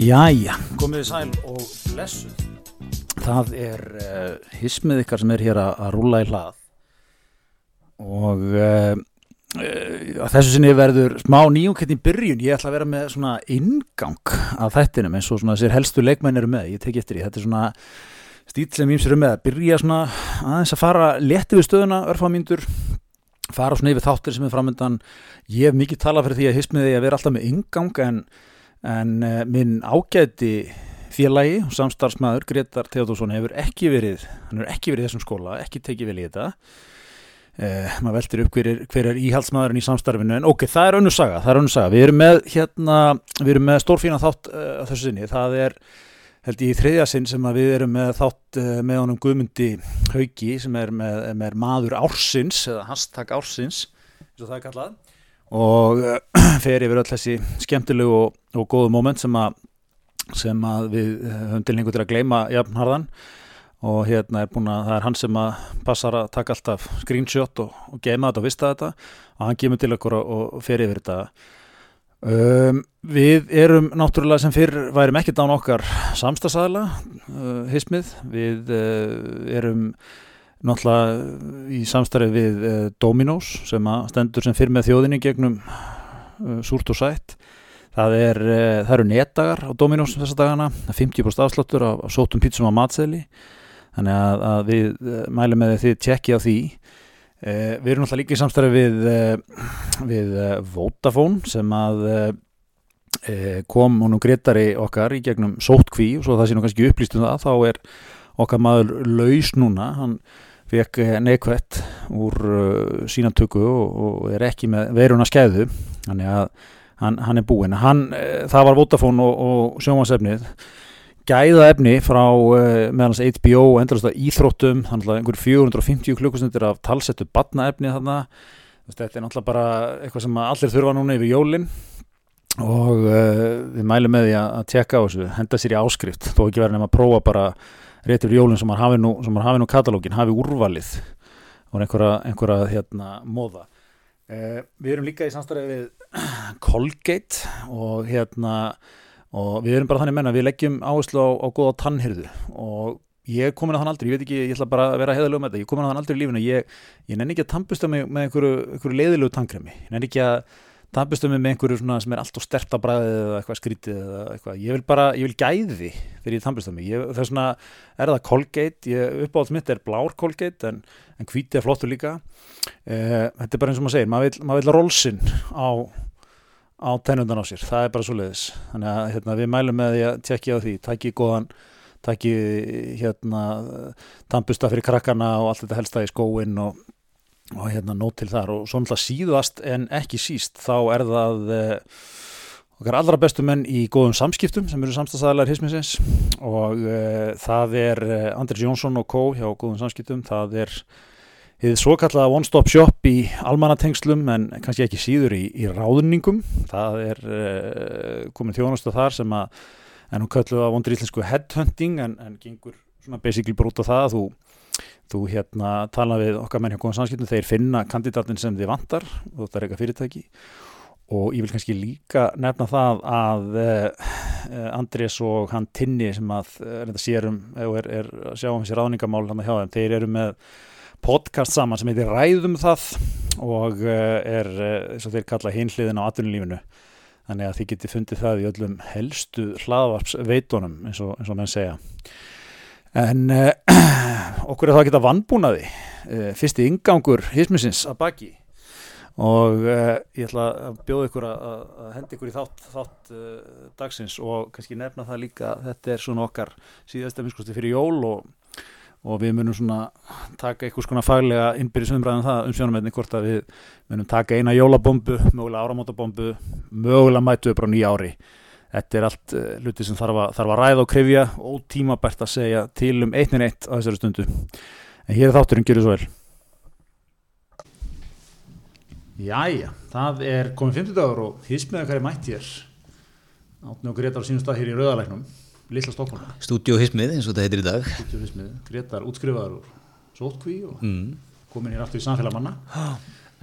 Jæja, komið sæl og blessuð. Það er uh, hismið ykkar sem er hér að, að rúla í hlað og uh, uh, þessu sinni verður smá nýjungkett í byrjun. Ég ætla að vera með svona ingang af þættinum eins og svona þessir helstu leikmenn eru með. Ég tek eftir því. Þetta er svona stíl sem ímsir um með að byrja svona aðeins að fara létti við stöðuna, örfamíndur, fara svona yfir þáttir sem er framöndan. Ég hef mikið talað fyrir því að hismiði að vera alltaf með ingang en en uh, minn ágæti félagi og samstarfsmæður Gretar Theodorsson hefur ekki verið hann hefur ekki verið í þessum skóla, ekki tekið vel í þetta. Uh, maður veldir upp hver er, hver er íhaldsmaðurinn í samstarfinu. En ok, það er önnu saga, það er önnu saga. Við erum með hérna, við erum með stórfína þátt uh, þessu sinni, það er held ég í þriðja sinn sem við erum með þátt með honum Guðmundi Haugi sem er með, með maður ársins eða hashtag ársins eins og það er kallað og fer yfir öll þessi skemmtilegu og, og góðu móment sem, sem að við höfum til einhvern til að gleyma jafnharðan. Og hérna er búin að það er hann sem að passar að taka alltaf screenshot og, og geima þetta og vista þetta. Og hann kemur til okkur og, og fer yfir þetta. Um, við erum náttúrulega sem fyrr værim ekkert án okkar samstagsæðla uh, hismið. Við uh, erum náttúrulega í samstarfi við uh, Dominos sem stendur sem fyrir með þjóðinni gegnum uh, súrt og sætt. Það, er, uh, það eru netdagar á Dominos þessa dagana, 50% afslottur af, af sótum pítsum á matseli. Þannig að, að við mælum með því tjekki á því. Við erum náttúrulega líka í samstarfi við, við Vodafone sem að kom honum greittari okkar í gegnum sótkví og svo það sé nú kannski upplýstum það þá er okkar maður laus núna. Hann fekk neikvætt úr uh, sínatöku og, og er ekki með veiruna skæðu. Þannig að hann, hann er búinn. Uh, það var Vodafone og, og sjónvarsefnið gæða efni frá uh, meðalans HBO og endurlega íþróttum þannig að einhver 450 klukkustundir af talsettu batnaefni þarna. Þetta er náttúrulega bara eitthvað sem allir þurfa núna yfir jólinn og uh, við mælum með því að tjekka á þessu, henda sér í áskrift. Þó ekki verður nefn að prófa bara réttur jólinn sem hann hafi nú, nú katalógin, hafi úrvalið og einhverja, einhverja hérna, móða. Eh, við erum líka í samstæðið við Colgate og, hérna, og við erum bara þannig menna, við leggjum áherslu á, á góða tannhyrðu og ég er komin að þann aldrei, ég veit ekki, ég ætla bara að vera heiðalög með þetta, ég er komin að þann aldrei í lífinu, ég, ég nenni ekki að tampusta mig með einhverju, einhverju leiðilegu tannkremi, ég nenni ekki að tampustum með einhverju sem er alltaf stert að bræðið eða eitthvað skrítið eða eitthvað, ég vil bara, ég vil gæði þegar ég tampustum mig, það er svona er það Colgate, ég, uppáhalds mitt er blár Colgate en, en hvítið er flottur líka. Eh, þetta er bara eins og maður segir maður vil, maður vil rólsinn á á tennundan á sér, það er bara svo leiðis þannig að hérna, við mælum með því að tjekki á því, takki góðan takki hérna tampusta fyrir krakkana og allt þetta helsta í skóin og og hérna nót til þar. Og svo náttúrulega síðast en ekki síst þá er það eh, okkar allra bestu menn í góðum samskiptum sem eru samstagsæðilegar hisminsins og eh, það er eh, Andris Jónsson og Kó hjá góðum samskiptum. Það er þið svo kallaða one stop shop í almannatengslum en kannski ekki síður í, í ráðningum. Það er eh, komin þjónastu þar sem að en hún kalluða vondur íslensku headhunting en, en gengur svona basically bara út á það að þú þú hérna tala við okkar menn hjá góðan samskiptum, þeir finna kandidatin sem þið vantar og þetta er eitthvað fyrirtæki. Og ég vil kannski líka nefna það að eh, Andrés og hann Tinni sem að eh, sérum er, er að sjá um þessi ráðningamál hann að hjá þeim, þeir eru með podcast saman sem heitir Ræðum það og eh, er eins og þeir kalla hinliðin á atvinnulífinu. Þannig að þið geti fundið það í öllum helstu hlaðvarpsveitunum eins og, eins og menn segja en uh, okkur er það að geta vannbúnaði uh, fyrsti ingangur hismisins. Að baki. Og uh, ég ætla að bjóða ykkur að, að henda ykkur í þátt, þátt dagsins og kannski nefna það líka þetta er svona okkar síðast efinskusti fyrir jól og, og við munum svona taka ykkur svona faglega innbyrjusumræðan um það um sjónumveitni hvort að við munum taka eina jólabombu, mögulega áramótabombu mögulega mætu upp á nýja ári Þetta er allt uh, hluti sem þarf að, þarf að ræða og krifja og tímabært að segja til um einnin eitt á þessari stundu. En hér er þátturinn, þið svo vel. Jæja, það er komið 50 dagur og hísmiða hverju mætt hér. Átni og Gretar sínum stað hér í Rauðalæknum, Lilla Stokkona. Stúdíu Hísmið eins og þetta heitir í dag. Stúdíu Hísmið, Gretar útskrifaður úr sótkví og mm. komin hér aftur í samfélagmanna.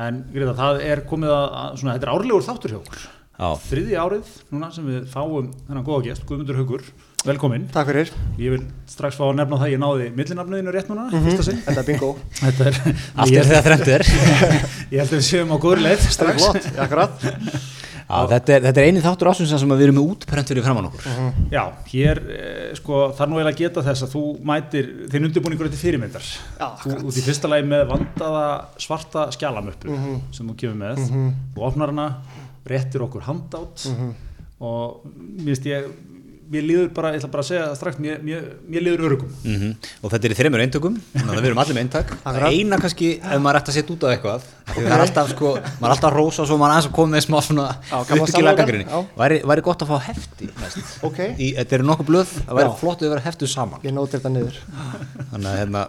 En Gretar, það er komið að, svona, þetta er árlegur þáttur hjá okkur. Þriði árið núna sem við fáum þennan góða gest, Guðmundur Haugur, velkomin. Takk fyrir, Ég vil strax fá að nefna það, ég náði millinafniðinu rétt núna, Mhm. fyrsta sinn. þetta er bingo Þetta er, Allt er þegar þrennt er ég held að við séum á góður leið er strax. flott, akkurat Já, þetta er, þetta er eini þáttur ásins sem við erum með útprent fyrir framann okkur Já, hér, eh, sko, þar nú eiginlega að geta þess að þú mætir, þinn undirbúningur til fyrirmyndar. Já, Þú akkurat. út í fyrsta lagi með vandaða svarta skjalamöppu Mhm. sem þú kemur með. Þú opnar hana, réttir okkur handátt Mhm. og mér finnst ég, mér líður bara, ég ætla bara að segja það strax, mér, mér, mér líður örugum. mm og þetta er í þreymur eintökum þannig að við erum allir með eintak eina kannski ef maður ætti að setja út á eitthvað því það er alltaf sko, maður er alltaf að rósa svo maður er aðeins að koma með smá svona gagnrýni. já. væri, væri gott að fá hefti næst. Ok, í, þetta eru nokkuð blöð, það væri flott að vera heftu saman ég nóti þetta niður þannig að hérna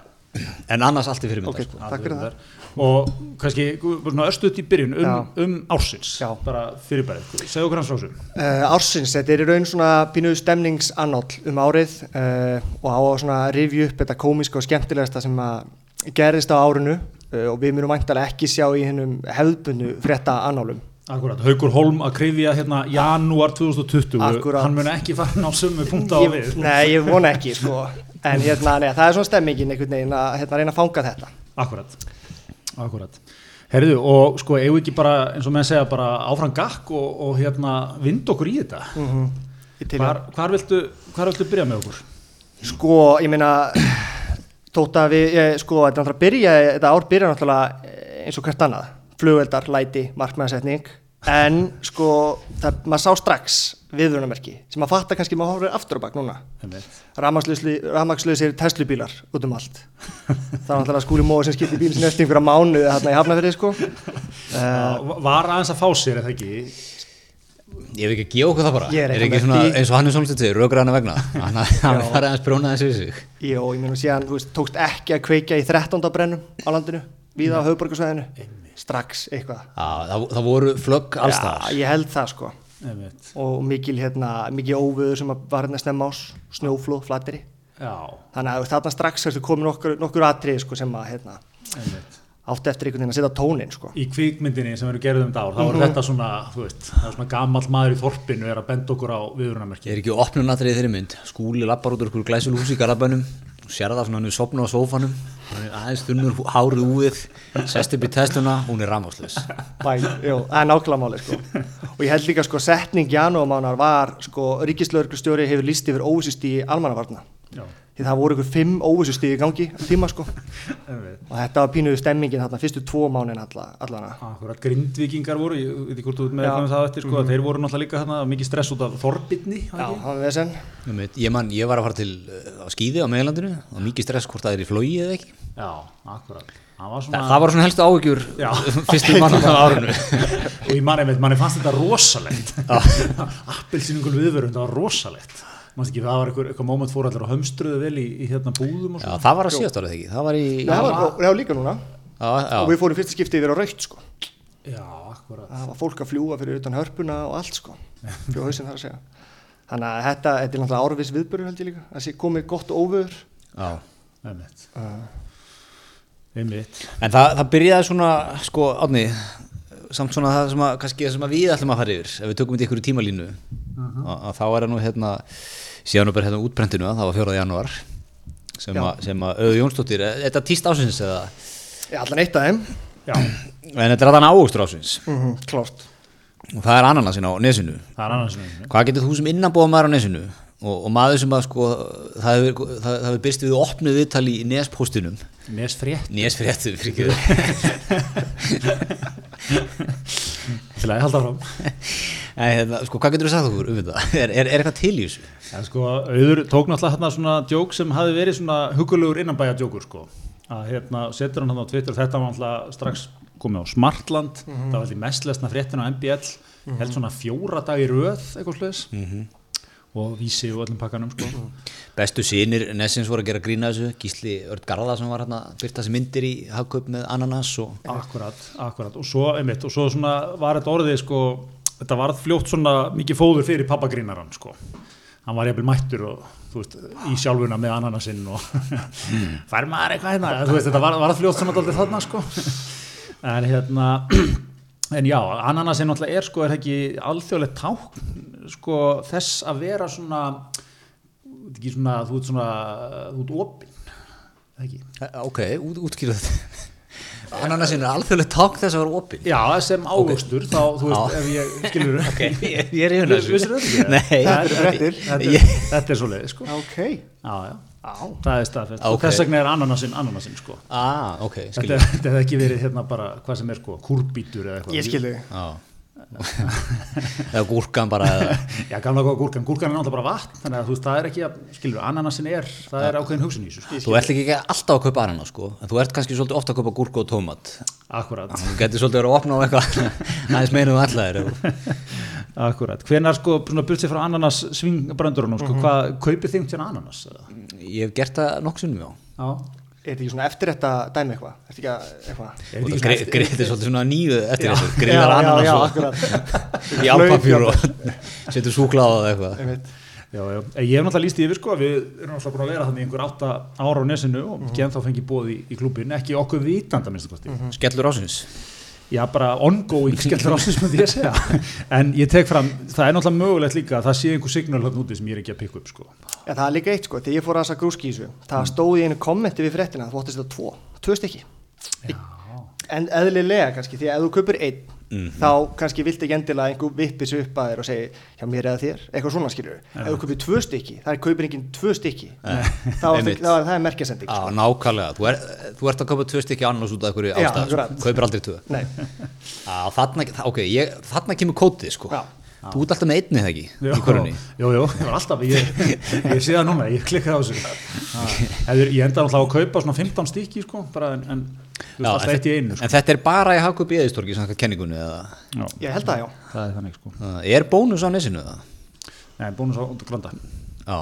en annars allt er fyrir mynda sko. takk fyrir það Og kannski, svona östuðt í byrjun um, um ársins, Já. bara fyrirbærið. Segðu okkur hans frá þessu. uh, Ársins, þetta er í raun svona pínuð stemningsannál um árið uh, og á að svona rifju upp þetta komiska og skemmtilegasta sem að gerðist á árinu uh, og við myndum mæntalega ekki sjá í hennum hefðbundu frétta annálum Akkurat, Haugur Holm að krifja hérna janúar 2020, Akkurat. hann mun ekki fara ná sömu punta á við. Nei, ég vona ekki sko En hérna, nei, það er svona stemmingin einhvern veginn að hérna, reyna að fanga þetta Akkurat, akkurat. Herðu, og sko, eigum við ekki bara, eins og menn segja, bara áfram gakk og, og hérna, vind okkur í þetta. mm til Hvar, hvar, viltu, hvar viltu byrja með okkur? Sko, ég meina þótt að við, ég, sko, þetta náttúrulega byrja, þetta ár byrja náttúrulega eh, eins og hvert annað, flugveldar, læti, markmæðasetning, en sko, það, maður sá strax viðvörunamerki, sem maður fattar kannski maður horfir aftur á bak núna, Einmitt. rafmaksluðsir Teslubílar út um allt, það var náttúrulega skúli móð sem skipti bíl sem eftir einhverja mánuði þarna í hafnafyrði, sko, uh, var aðeins að fá sér, eða ekki? ég hef ekki að gefa okkur það bara. Er er ekki svona því. eins og hann er svolítið til raugraðana vegna. Hann hann er aðeins þessu við sig. Jó, ég meina síðan, þú veist, tókst ekki að kveikja í 13. brennum á landinu, við á höfuborgarsvæðinu, strax eitthvað. Já, það, það voru flögg alls Já, ég held það sko Einmitt. og mikil, hérna, mikil óvöður sem var hérna snemma ás, snjóflóð, flatteri Já, þannig að þarna strax ertu komin nokkur, nokkur atrið sko sem að hérna, átti eftir einhvern veginn að setja tónin sko Í kvikmyndinni sem eru gerðum ár, þá Mhm. var þetta svona, þú veist, það var svona gamall maður í þorpinu er að benda okkur á viðrunamerki. Ég er ekki opnunatrið þeirri mynd Skúli lappar út úr okkur glæsul hús og sér það svona hann er sopna á sófanum hann er aðeins þunnur hárið úið sest upp í tesluna, hún er ramáslis Bæ, jú, það er nákvæmlega máli sko. Og ég held líka sko setning janúamánar var sko ríkislauglustjóri hefur líst yfir óvissust í almannavarna. Já, því það voru ykkur fimm óvissust í gangi tíma sko einmitt. og þetta var pínuðu stemmingin þarna fyrstu tvo mánin alla, allana Akkurat, grindvikingar voru, ég veit ekki hvort þú veit með það eftir, sko, þeir voru náttúrulega líka þarna mikið stress út af þorbitni, Já, það var vesen ég, man, ég var að fara til uh, á skýði á meðlandinu og mikið stress hvort það er í flogi eða ekki Já, akkurat. Það var svona, það var svona helstu áhugjur Já. fyrstu mann á árinu og ég manni með, manni fannst þetta rosalegt. Appelsínungul viðvörun, það var rosalegt. Manst ekki, það var eitthvað, eitthvað moment fór allir á hömstruðu vel í, í hérna búðum og Já, það var að síðast árið ekki? Það var í Nei, það var, og var líka núna. Já, og já, við fórum fyrsta skipti yfir á raukt sko. Já, akkurat. það var fólk að fljúa fyrir utan hörpuna og allt sko fyrir hausinn þar að segja. Þannig að þetta, þetta er náttúrulega árvis viðbörur held ég líka. Það sé komið gott óvöður já. Einmitt. uh, Einmitt. En það, það byrjaði svona, sko, átni, samt svona það sem að, kannski það sem að við ætlum að fara yfir, ef við tökum þetta ykkur í tímalínu, að, að þá er það nú hérna, síðan og bara hérna útbrentinu, það var 4. janúar, sem, Já. að, sem að Auður Jónsdóttir, er þetta tíst ásins eða, ég allan eitt af þeim Já, en þetta er allan águstur ásins, mm -hmm, klárt og það er ananasin á nesinu. er. Hvað getur þú sem innanbóða maður á nesinu og, og maður sem að, sko, það hefur, það, það hefur byrst við opnuð viðtali í nespóstinum, Nes frétt. nesfréttu, fyrir Til að halda fram. Nei, hérna, sko, hvað getur þú sagt okkur um þetta? Er, er, er eitthvað til í þessu? En sko, auður tók náttúrulega hérna svona djók sem hafi verið svona hugulegur innanbæja djókur sko. Að hérna setur hann hann á Twitter, þetta var náttúrulega strax komið á Smartland, það var alltaf mest lesna fréttin á MBL, held svona fjóra dag í röð eitthvað sluðis og vísi og öllum pakkanum sko. Bestu sínir Nessins voru að gera grína þessu. Gísli Örd Garða sem var hérna byrta þessi myndir í hagkaup með ananas og Akkurat, akkurat. Og svo, einmitt, og svo svona var þetta orðið sko, þetta var fljótt svona mikið fóður fyrir pappagrínaran sko hann var jafnvel mættur og veist, í sjálfuna með ananasinn og fær maður eitthvað hérna? Veist, þetta var, var fljótt svona daldið þarna sko. En hérna en já, ananas er náttúrulega er sko, er ekki alþjóðlegt tákn sko þess að vera svona svona, þú ert svona þú ert opinn, Eh, Ok, út, útskýrðu þetta Ananasin er alþjóðlega takk þess að vera opinn. Já, sem ávöxtur, þá, þú veist, Já. ef ég, skilur. Ok, ég, ég er í Vissir þetta er- þetta er svo leið, sko. Ok, Já, já, á, það er staðfest. Ok. og þess vegna er ananasinn, ananasinn, sko. Ah, Þetta, þetta hefði ekki verið hérna bara hvað sem er sko, kúrbítur eða eitthvað. Ég skilði Já Eða gúrkan bara eða Já, gamla góða gúrkan, gúrkan er náttúrulega bara vatn þannig að þú veist, það er ekki að, skilur, ananasinn er það er ákveðin hugsun í þessu. Þú ert ekki alltaf að kaupa ananas sko. En þú ert kannski svolítið ofta að kaupa gúrku og tómat. Akkurat, Þú getur svolítið verið að opna á eitthvað aðeins meira um allar akkurat. Hvenær sko, bulsið frá ananas svingbröndurunum, sko, hvað, kaupið þingt hérna ananas? Ég hef gert það Já, Er þetta ekki svona eftir þetta dæmi eitthvað? Er þetta ekki að, eitthvað? er þetta ekki greið er svolítið svona nýju eftir Já. þessu Greiðar ananas já, og akkurat í álpapjúr og setur súklaða eða eitthvað. Já, já, ég hef náttúrulega líst yfir sko að við erum náttúrulega búin að vera þannig einhver átta ára á nesinu og mm -hmm. þá fengið bóð í, í klubin, ekki okkur vitanda minnstu kosti. Skellur ásins Já, bara ongoing skellur ásins myndi ég segja. En ég tek fram, það er náttúrulega mögulegt líka að það sé einhver signal Já, það er líka eitt sko, þegar ég fór að þessa grúski í þessu, það stóð í einu kommenti við fréttina, þú óttist þetta tvo, tvö stykki. En eðlilega kannski, því að ef þú kaupir einn, Mhm. þá kannski viltu ekki endilega einhver vippis upp að þér og segi, hjá mér eða þér, eitthvað svona skilur. Ef þú kaupir tvö stykki, það er kaupir enginn tvö stykki, þá er það, það er merkjasending. Já, Sko. nákvæmlega, þú, er, þú ert að kaupa tvö stykki annars út af einhverju ástæð, sko. kaupir aldrei tvö þarna, ok, ég, þarna kemur kótið sko Já. Þú ert alltaf með einni þegar ekki Já, í körunni Jú, jú, ég var alltaf, ég, ég sé það núna, ég klikkaði á þessu. Hefur, ég enda náttúrulega að kaupa svona 15 stykki sko, bara en, en þú veist Já, alltaf eitt í einu sko. en þetta er bara í Hakup í eðistorgi sem þetta kenningunni eða Já, ég held það já. það er þannig sko. uh, Er bónus á nesinu eða? Nei, bónus á að glanda. Já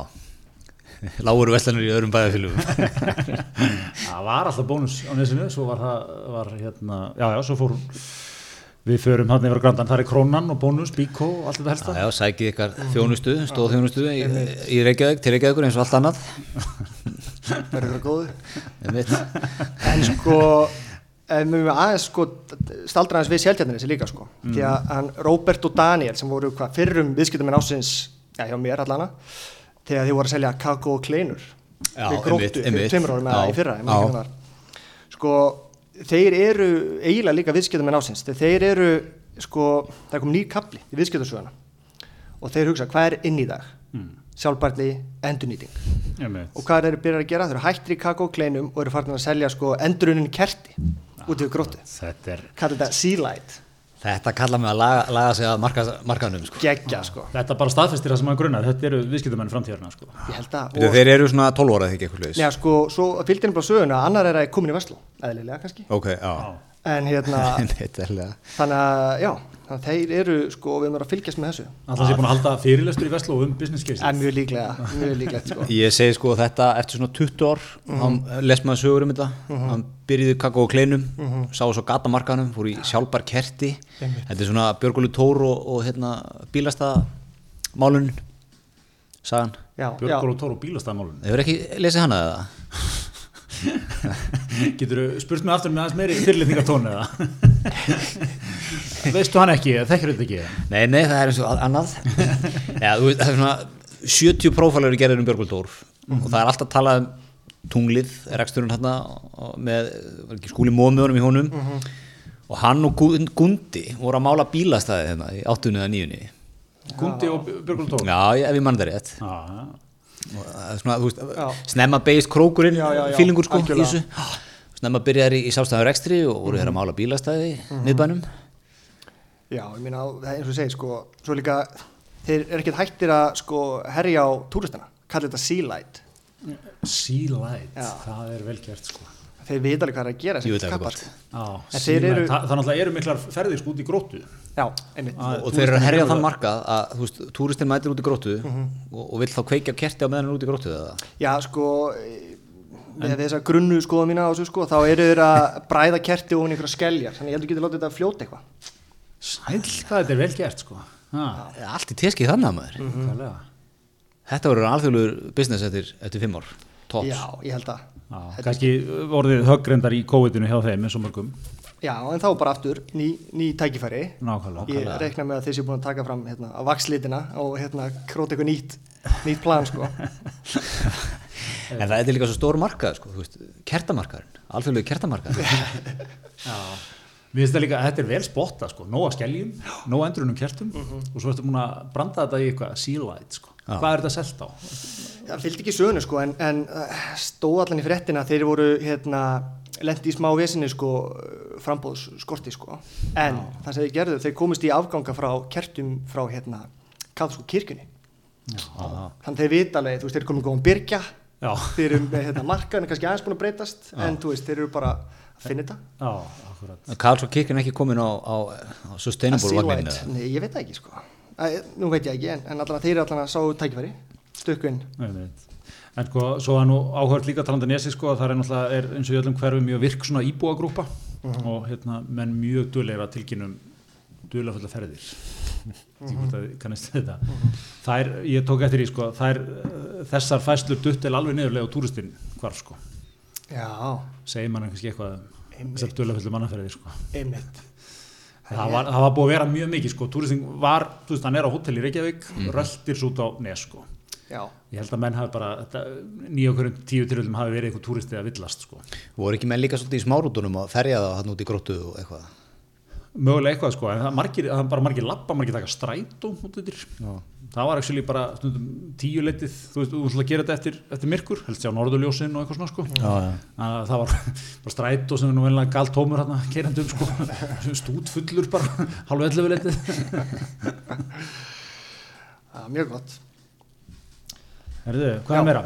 Lágur veslanur í öðrum bæðafylgum Það var alltaf bónus á nesinu, svo var það, var hérna, já, já, svo fór við förum hann yfir á grandan, það er krónan og bónus, bíkó og allt þetta helsta. Já, já, sækið ykkar þjónustu, stóð þjónustu í, í Reykjavík, til Reykjavíkur eins og allt annað Það er ykkur góðu. Einmitt. En sko, ef við aðeins sko, staldra aðeins við sjálfjarnir þessi líka sko. Því að hann Robert og Daniel sem voru hvað fyrrum viðskiptum en ásins, já hjá mér allana, þegar þið voru að selja kakó og kleinur. Já, við gróttu einmitt, fyrir einmitt. tveimur árum eða í fyrra. Sko, þeir eru eiginlega líka viðskiptum en ásins. Þeir eru, sko, það kom nýr kapli í viðskiptarsöguna og þeir hugsa, hvað er inn í dag? Mm. Sjálfbærni, endurnýting. Já, með. Og hvað eru byrjar að gera? Þeir eru hættir í kakó og kleinum og eru farin að selja sko endurunin kerti út við gróttu. Þetta er, þetta Sea Light. Þetta kalla mig að laga, laga sig að marka, markaðnum sko. Geggja sko. þetta bara staðfestir það sem maður grunnar, þetta eru viðskiptumenn framtíðarna sko. Ég held að. Þeir, þeir eru svona 12 ára þegar ekki eitthvað Já sko, svo fylgdi henni bara söguna að annar er að komin í Vestló, eðlilega kannski. Ok, já En hérna, þannig að, já, þannig að þeir eru sko, við erum að fylgjast með þessu. Alltaf sé búin að halda fyrirlestur í Vestló um business case En mjög líklega, mjög líklegt sko. Ég segi sko þetta eftir svona 20 ár hann les maður sögur um þetta. Hann byrjuði kakó og kleinum sá svo gatamarkaðanum, fór í sjálfbar kerti. Þetta er svona Björgólu Tór og, og hérna bílastæða málun sagan, Björgólu Tór og bílastæðamálun? Hefur ekki lesið hana eða? Getur þú spurt mig aftur með aðeins meiri fyrirlitningatónu eða? Veistu hann ekki, þekkir þetta ekki Nei, nei, það er eins og annað. Já, þú veist, það er svona 70 prófælar eru gerðir um Björgólu Tór og það er alltaf talað um tunglið, reksturinn hérna og með, var ekki skúli mómiðunum í honum. Og hann og Gu- Gundi voru að mála bílastæði hérna í áttunni eða níunni Gundi og Björgólu Tór Já, ég- ef ég mann það rétt. Já, já. Og það er svona, veist, Já. snemma beist krókurinn Já, já, já, fílingur sko í þessu snemma byrjaði í sjálfstæður rekstri og voru þeir að mála bílastæði í miðbænum já, ég meina, það er eins og ég segi sko, svo líka, þeir eru ekkert hættir að sko herja á túristana, kalla þetta Sea Light. Sea Light, Já. það er vel gert sko Þeir vita alveg hvað er að gera Jú, þessi er kappar gott. sko. Já, En Sea Light, eru- það, það náttúrulega eru miklar ferðir sko út í gróttu Já, einmitt. Ah, og þeir eru að herja þann markað að þú veist, túristinn mætir út í gróttu Mhm. og, og vill þá kveikja kerti á meðan út í gróttu eða Já, sko, með þessa grunnu skoða mína á þessu sko, þá eru þeir að bræða kerti ofan í einhverja skeljar, þannig ég heldur getur látið þetta að fljóta eitthvað. Sæl, hvað þetta er vel gert sko. Ha, allt í teskið þannig að maður. Kærlega. þetta verður alþjóðlugur business eftir, eftir fimm ár. Tops. Já, ég held að. Já, kannski orðið höggrendar í COVID-inu hjá þeim eins og mörgum. Já, en þá bara aftur ný, ný tækifæri. Nákvæmlega. Ég reikna með að þeir séu búin að taka fram hérna, að vakslitina og hérna króta eitthvað nýtt, nýtt plan sko. en það er líka svo stór markað sko, kertamarkaðurinn, alþjóðlegu kertamarkaðurinn Já, mér finnst það líka að þetta er vel spotta sko, nóga skeljum, nóga endrunum kertum og svo ertu múin að branda þetta í eitthvað light sko, Já. hvað er þetta selt á? Það fylgdi ekki sögunu sko, en, en uh, stóð allan í fréttina að þeir voru hérna, lendi í smá vesinni sko, frambóðsskorti sko. en það sem þeir gerðu, þeir komist í afganga frá kertum frá hérna, katholsku kirkjunni. Þannig þeir vita alveg, þú veist, þeir eru komin góðan byrgja Já, þeir eru með hérna, markaðin kannski aðeins búin að breytast en þú veist, þeir eru bara að finna þetta. Já, akkurat. Karls og kirkjan ekki komin á, á, á sustainable Að vagninu Nei, ég veit það ekki sko. Æ, Nú veit ég ekki, en, en allan að þeir allan að sáu tækifæri stökku inn. Nei, nei. En sko, svo er nú áhört líka talandi nesi sko, að það er náttúrulega, er eins og í öllum hverfum mjög virk svona íbúagrúpa og hérna, menn mjög duðleira tilkynum duðlega fulla ferðir að þetta þær, ég tók eftir í sko þær, þessar fæslur dutt er alveg niðurlega á túristinn hvarf sko. Já, segir mann kannski eitthvað um þessar duðlega fulla mannaferðir sko. Einmitt. Það var, það var búið að vera mjög mikið sko. Túristin var, þú veist, hann er á hótel í Reykjavík röltir svo út á nes sko. Já, Ég held að menn hafi bara, nýja okkur tíu tilhjöldum hafi verið eitthvað túristi að villast sko. voru ekki menn líka svolítið í smárútunum og ferja það hann út í gróttu og eitthvað Mögulega eitthvað sko, en það, margir, það er bara margir lappa, margir taka strætó út yfir. Það var actually bara stundum tíu leitið, þú veist, þú ætla að gera þetta eftir, eftir myrkur, helst sjá norðurljósin og eitthvað svona sko. já, já. Það var bara strætó sem er nú vellega galt tómur hérna, keirandum sko, stútfullur bara, halvu ellefu leitið. já mjög gott Herðu, hvað Já. er meira?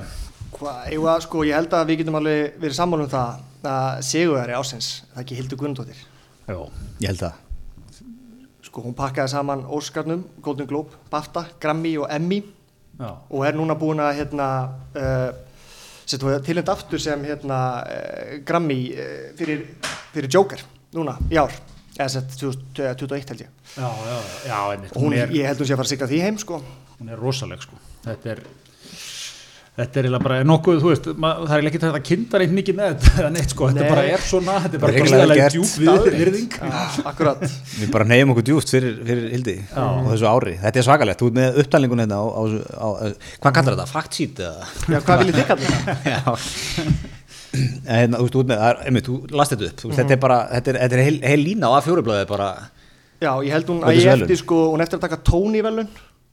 Hvað, ég, sko, ég held að við getum alveg verið sammála um það að segugari ásins, það er ekki Hildur Guðnadóttir Já, ég held það Sko, hún pakkaði saman Óskarnum, Golden Globe, BAFTA, Grammy og Emmy. Já, og er núna búin að hérna, uh, tilhend aftur sem hérna, uh, Grammy uh, fyrir, fyrir Joker núna í ár. Eða sett 2021 held ég. Já, já, já, einmitt. og hún, er, ég held hún sé að fara að sigla því heim sko. Hún er rosaleg sko. Þetta er þetta er eiginlega bara nokkuð, þú veist mað, það er ekki þetta að kynnta reynd mikið með þetta eða neitt sko, þetta Nei. bara er svona þetta er bara gríðarlega gert. djúp við virðing. Já, akkurat. Við bara neyjum okkur djúft fyrir, fyrir Hildi Já. á þessu ári, þetta er svakalegt. Þú ert með upptalningun hérna á, á, á, á hvað kallar þetta, fact sheet eða? Já, hvað viljið þið kalla? Já. En hérna, þú veist, þú ert með, það er- einmitt, þú last þetta upp. Þú veist, þetta er bara, þetta er, þetta er heil, heil lína á A4-blöði bara, Já, ég held hún Og að ég eftir sko, hún eftir að taka Tony velun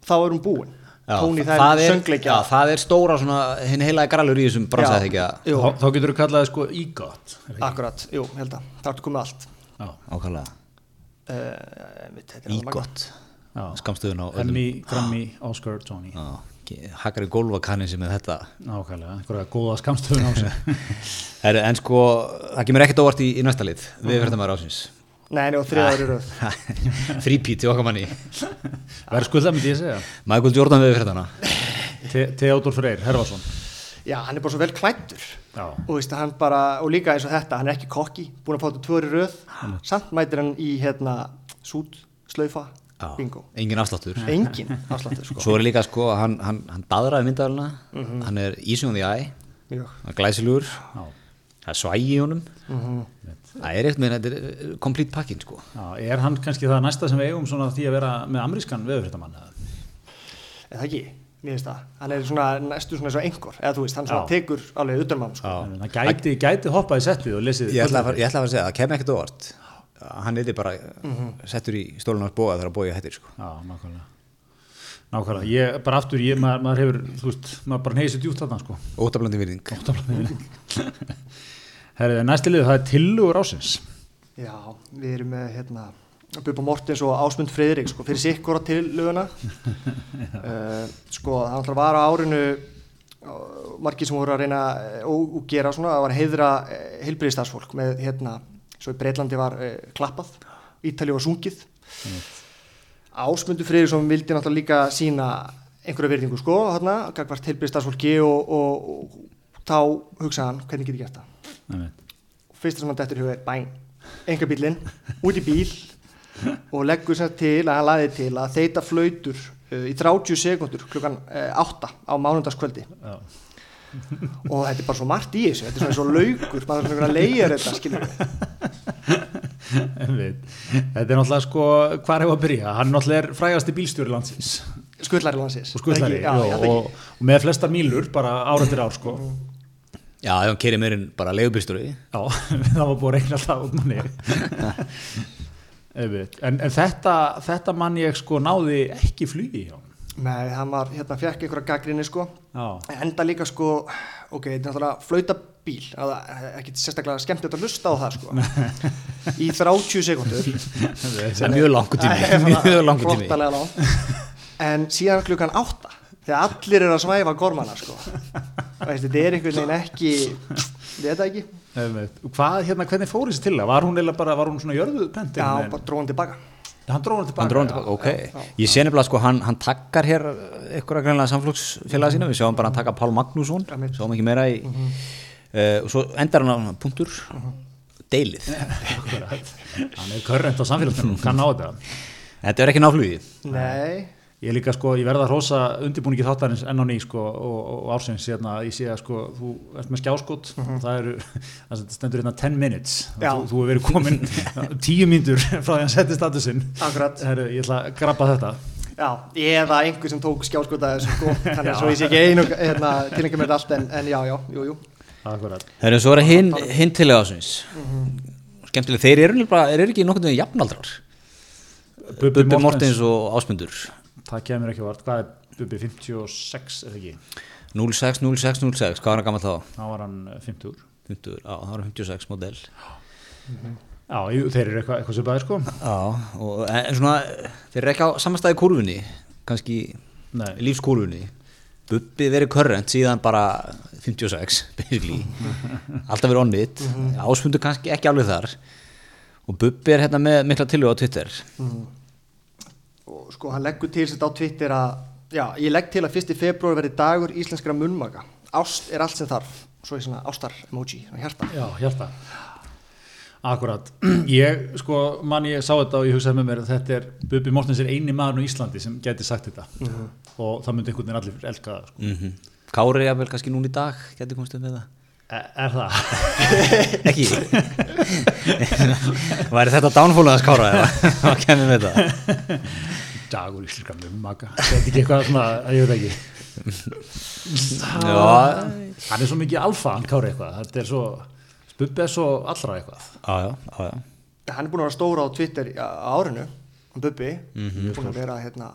þá er hún búin Tony, það, er söngleikja. það er stóra svona, hinn heilaði gralur í þessum bransaði ekki að þá, þá getur þú kallaði sko ekki? akkurat, jú, held að það ertu komið allt. Já, ákvæmlega, ígott já. skamstöðun á öllum. Emmy, Grammy, Oscar, Tony. Já, hakkar í gólfakannin sem er þetta. Nákvæmlega, einhverja góða skamstöðun á sig en sko, það kemur ekkert óvart í, í næsta lið. Við verðum að ásins Nei, og þriða ári röð. Frípít til okkar manni. Verðskulda myndi ég segja. Michael Jordan við verðum Te Theodor Freyr, Herfarsson Já, hann er bara svo vel klættur já, og, hann og líka eins og þetta, hann er ekki kokki búin að fá þetta tvöri röð. Samt mætir hann í hérna sút, slaufa, bingo. Engin afsláttur. Engin afsláttur sko. Svo er líka sko, hann, hann, hann daðraði myndavæluna hann er easy on the eye Mjög. hann er glæsilegur. Já, það er svægi í honum það er eitt með þetta er eh, complete pakkin sko. Já, er hann kannski það næsta sem við eigum svona því að vera með amerískan veðurfréttamann eða? eða ekki, mér finnst það. Hann er svona næstu svona eins og einhver eða þú veist, hann svona tekur alveg utan mann sko. Það gæti, gæti hoppað í settið og lesið ég ætla að fara, ég ætla að, fara að segja, það kemur ekkert óvart. Hann er bara settur í stólunars bóða þegar bója hættir sko. Já, nákvæmlega. Nákvæmlega, ég, bara aftur, ég, maður, maður hefur, þú veist, maður bara neysið djúpt þarna, sko. Ótablandi virðing Herrið, næsti lið, það er tillugur ásins já, við erum með hérna Bubba Mortens og Ásmund Friðrik sko, fyrir sikkura til löguna uh, sko, það var á árinu margir sem voru að reyna uh, og, og gera svona, það var heiðra uh, heilbriðistarsfólk með hérna svo í Breitlandi var uh, klappað Ítali var sungið. Ásmundur Friðriksson vildi náttúrulega líka sína einhverja virðingu sko, hérna, gagvart heilbriðistarsfólki og, og, og þá hugsaði hann, hvernig get ég gert það Fyrsta sem hann dettur í huga er bæn enga bílinn, út í bíl og leggur sér til að hann laði til að þeita flautur uh, í 30 sekundur klukkan uh, 8 á mánundagskvöldi Já. og þetta er bara svo margt í þessu þetta er svo laukur, maður er svona að leiða þetta skiljum við. Þetta er náttúrulega sko, hvað er að byrja? Hann náttúrulega er frægasti bílstjóri landsins Skullari landsins og skullari Já, og, já, það og, og með flesta mílur bara ár eftir ár sko. Já, ef hann keiri meirinn bara leigubýrstöru Já, það var búið að reikna alltaf út manni en, en þetta, þetta mann ég sko náði ekki flugi hjá. Nei, hann var, hérna, fekk einhverja gaggrinni sko. Já, enda líka sko, ok, þetta er náttúrulega flauta bíl, það er ekki sérstaklega skemmt að hlusta á það sko. Í 30 sekundur Það er mjög langur tími. Mjög langur tími. en síðan klukkan átta þegar allir eru að svæfa gormana sko. Veist, þetta er einhvern veginn ekki þetta ekki. Hvað, hérna, hvernig fór þessi til það? Var hún bara, var hún svona jörðu pentin? já, bara dróðan tilbaka Hann dróði hann tilbaka Hann dróðan tilbaka, ok. Ég sé nefnilega sko, hann, hann takkar hér einhverja greinlega samflóksfélaga sína. Við sjáum bara hann taka Pál Magnússon. Sjáum ekki meira í uh, Og svo endar hann á punktur. Deilið. Akkurat. Hann er körrent á samfélagsmiðlum, kann á þetta. Þetta er ekki náflugi. Nei, Ég líka sko, ég verða að hrósa undirbúningi þáttarins enn á ný sko og, og ársins hérna, ég sé að sko, þú ert með skjáskot og það eru, það stendur hérna 10 minutes, þú, þú hefur verið komin 10 mínútur frá því að setja statusinn akkurat. Herru, ég ætla að grabba þetta. Já, eða einhver sem tók skjáskota þessu sko þannig að svo ég sé ekki einu hérna, tilengja mér þetta allt en, en já, já, jú, jú. Akkurat. Það er svo er að hinn hin til ásins Skemmtilega, þeir eru bara- eru ekki nokkurnu jafnaldrar. Bubbi Mortens og Ásmundur Það kemur ekki á vart, hvað er Bubbi 56 er það ekki? 06, 06, 06, hvað var hann gammal þá? Þá var hann eh, 50 50, já, það var 56 modell Já, jú, þeir eru eitthvað, eitthvað svipaðir sko. Já, og, en, svona þeir eru ekki á samastæði kúrfunni kannski Nei. lífskúrfunni. Bubbi verið körrent síðan bara 56 basically. Alltaf verið onnit ásmundu kannski ekki alveg þar. Og Bubbi er hérna með mikla tilhjóð á Twitter. Og sko hann leggur til sér á Twitter að já, ég legg til að 1. februar verði dagur íslenskra munnmaka ást er allt sem þarf. Svo er svona ástar emoji, svona hjarta. Já, hjarta. Akkurat, ég sko mann ég sá þetta og ég hugsaði með mér að þetta er Bubbi Mortens er eini maður á Íslandi sem geti sagt þetta. Og það myndi einhvern veginn allir elka það sko. mm Kári er vel kannski núna í dag getur komst um með það er, það? ekki. Væri þetta dánfólaðans Kára eða? Hvað kemur með það? Dagur íslenska mummaka. Þetta er ekki eitthvað svona, ég veit ekki. Já, Hann er svo mikið alfa, hann kári eitthvað. Þetta er svo, Bubbi er svo allra eitthvað. Já, já, já, já. hann er búin að vera stóra á Twitter á árinu hann Bubbi, búin að vera hérna,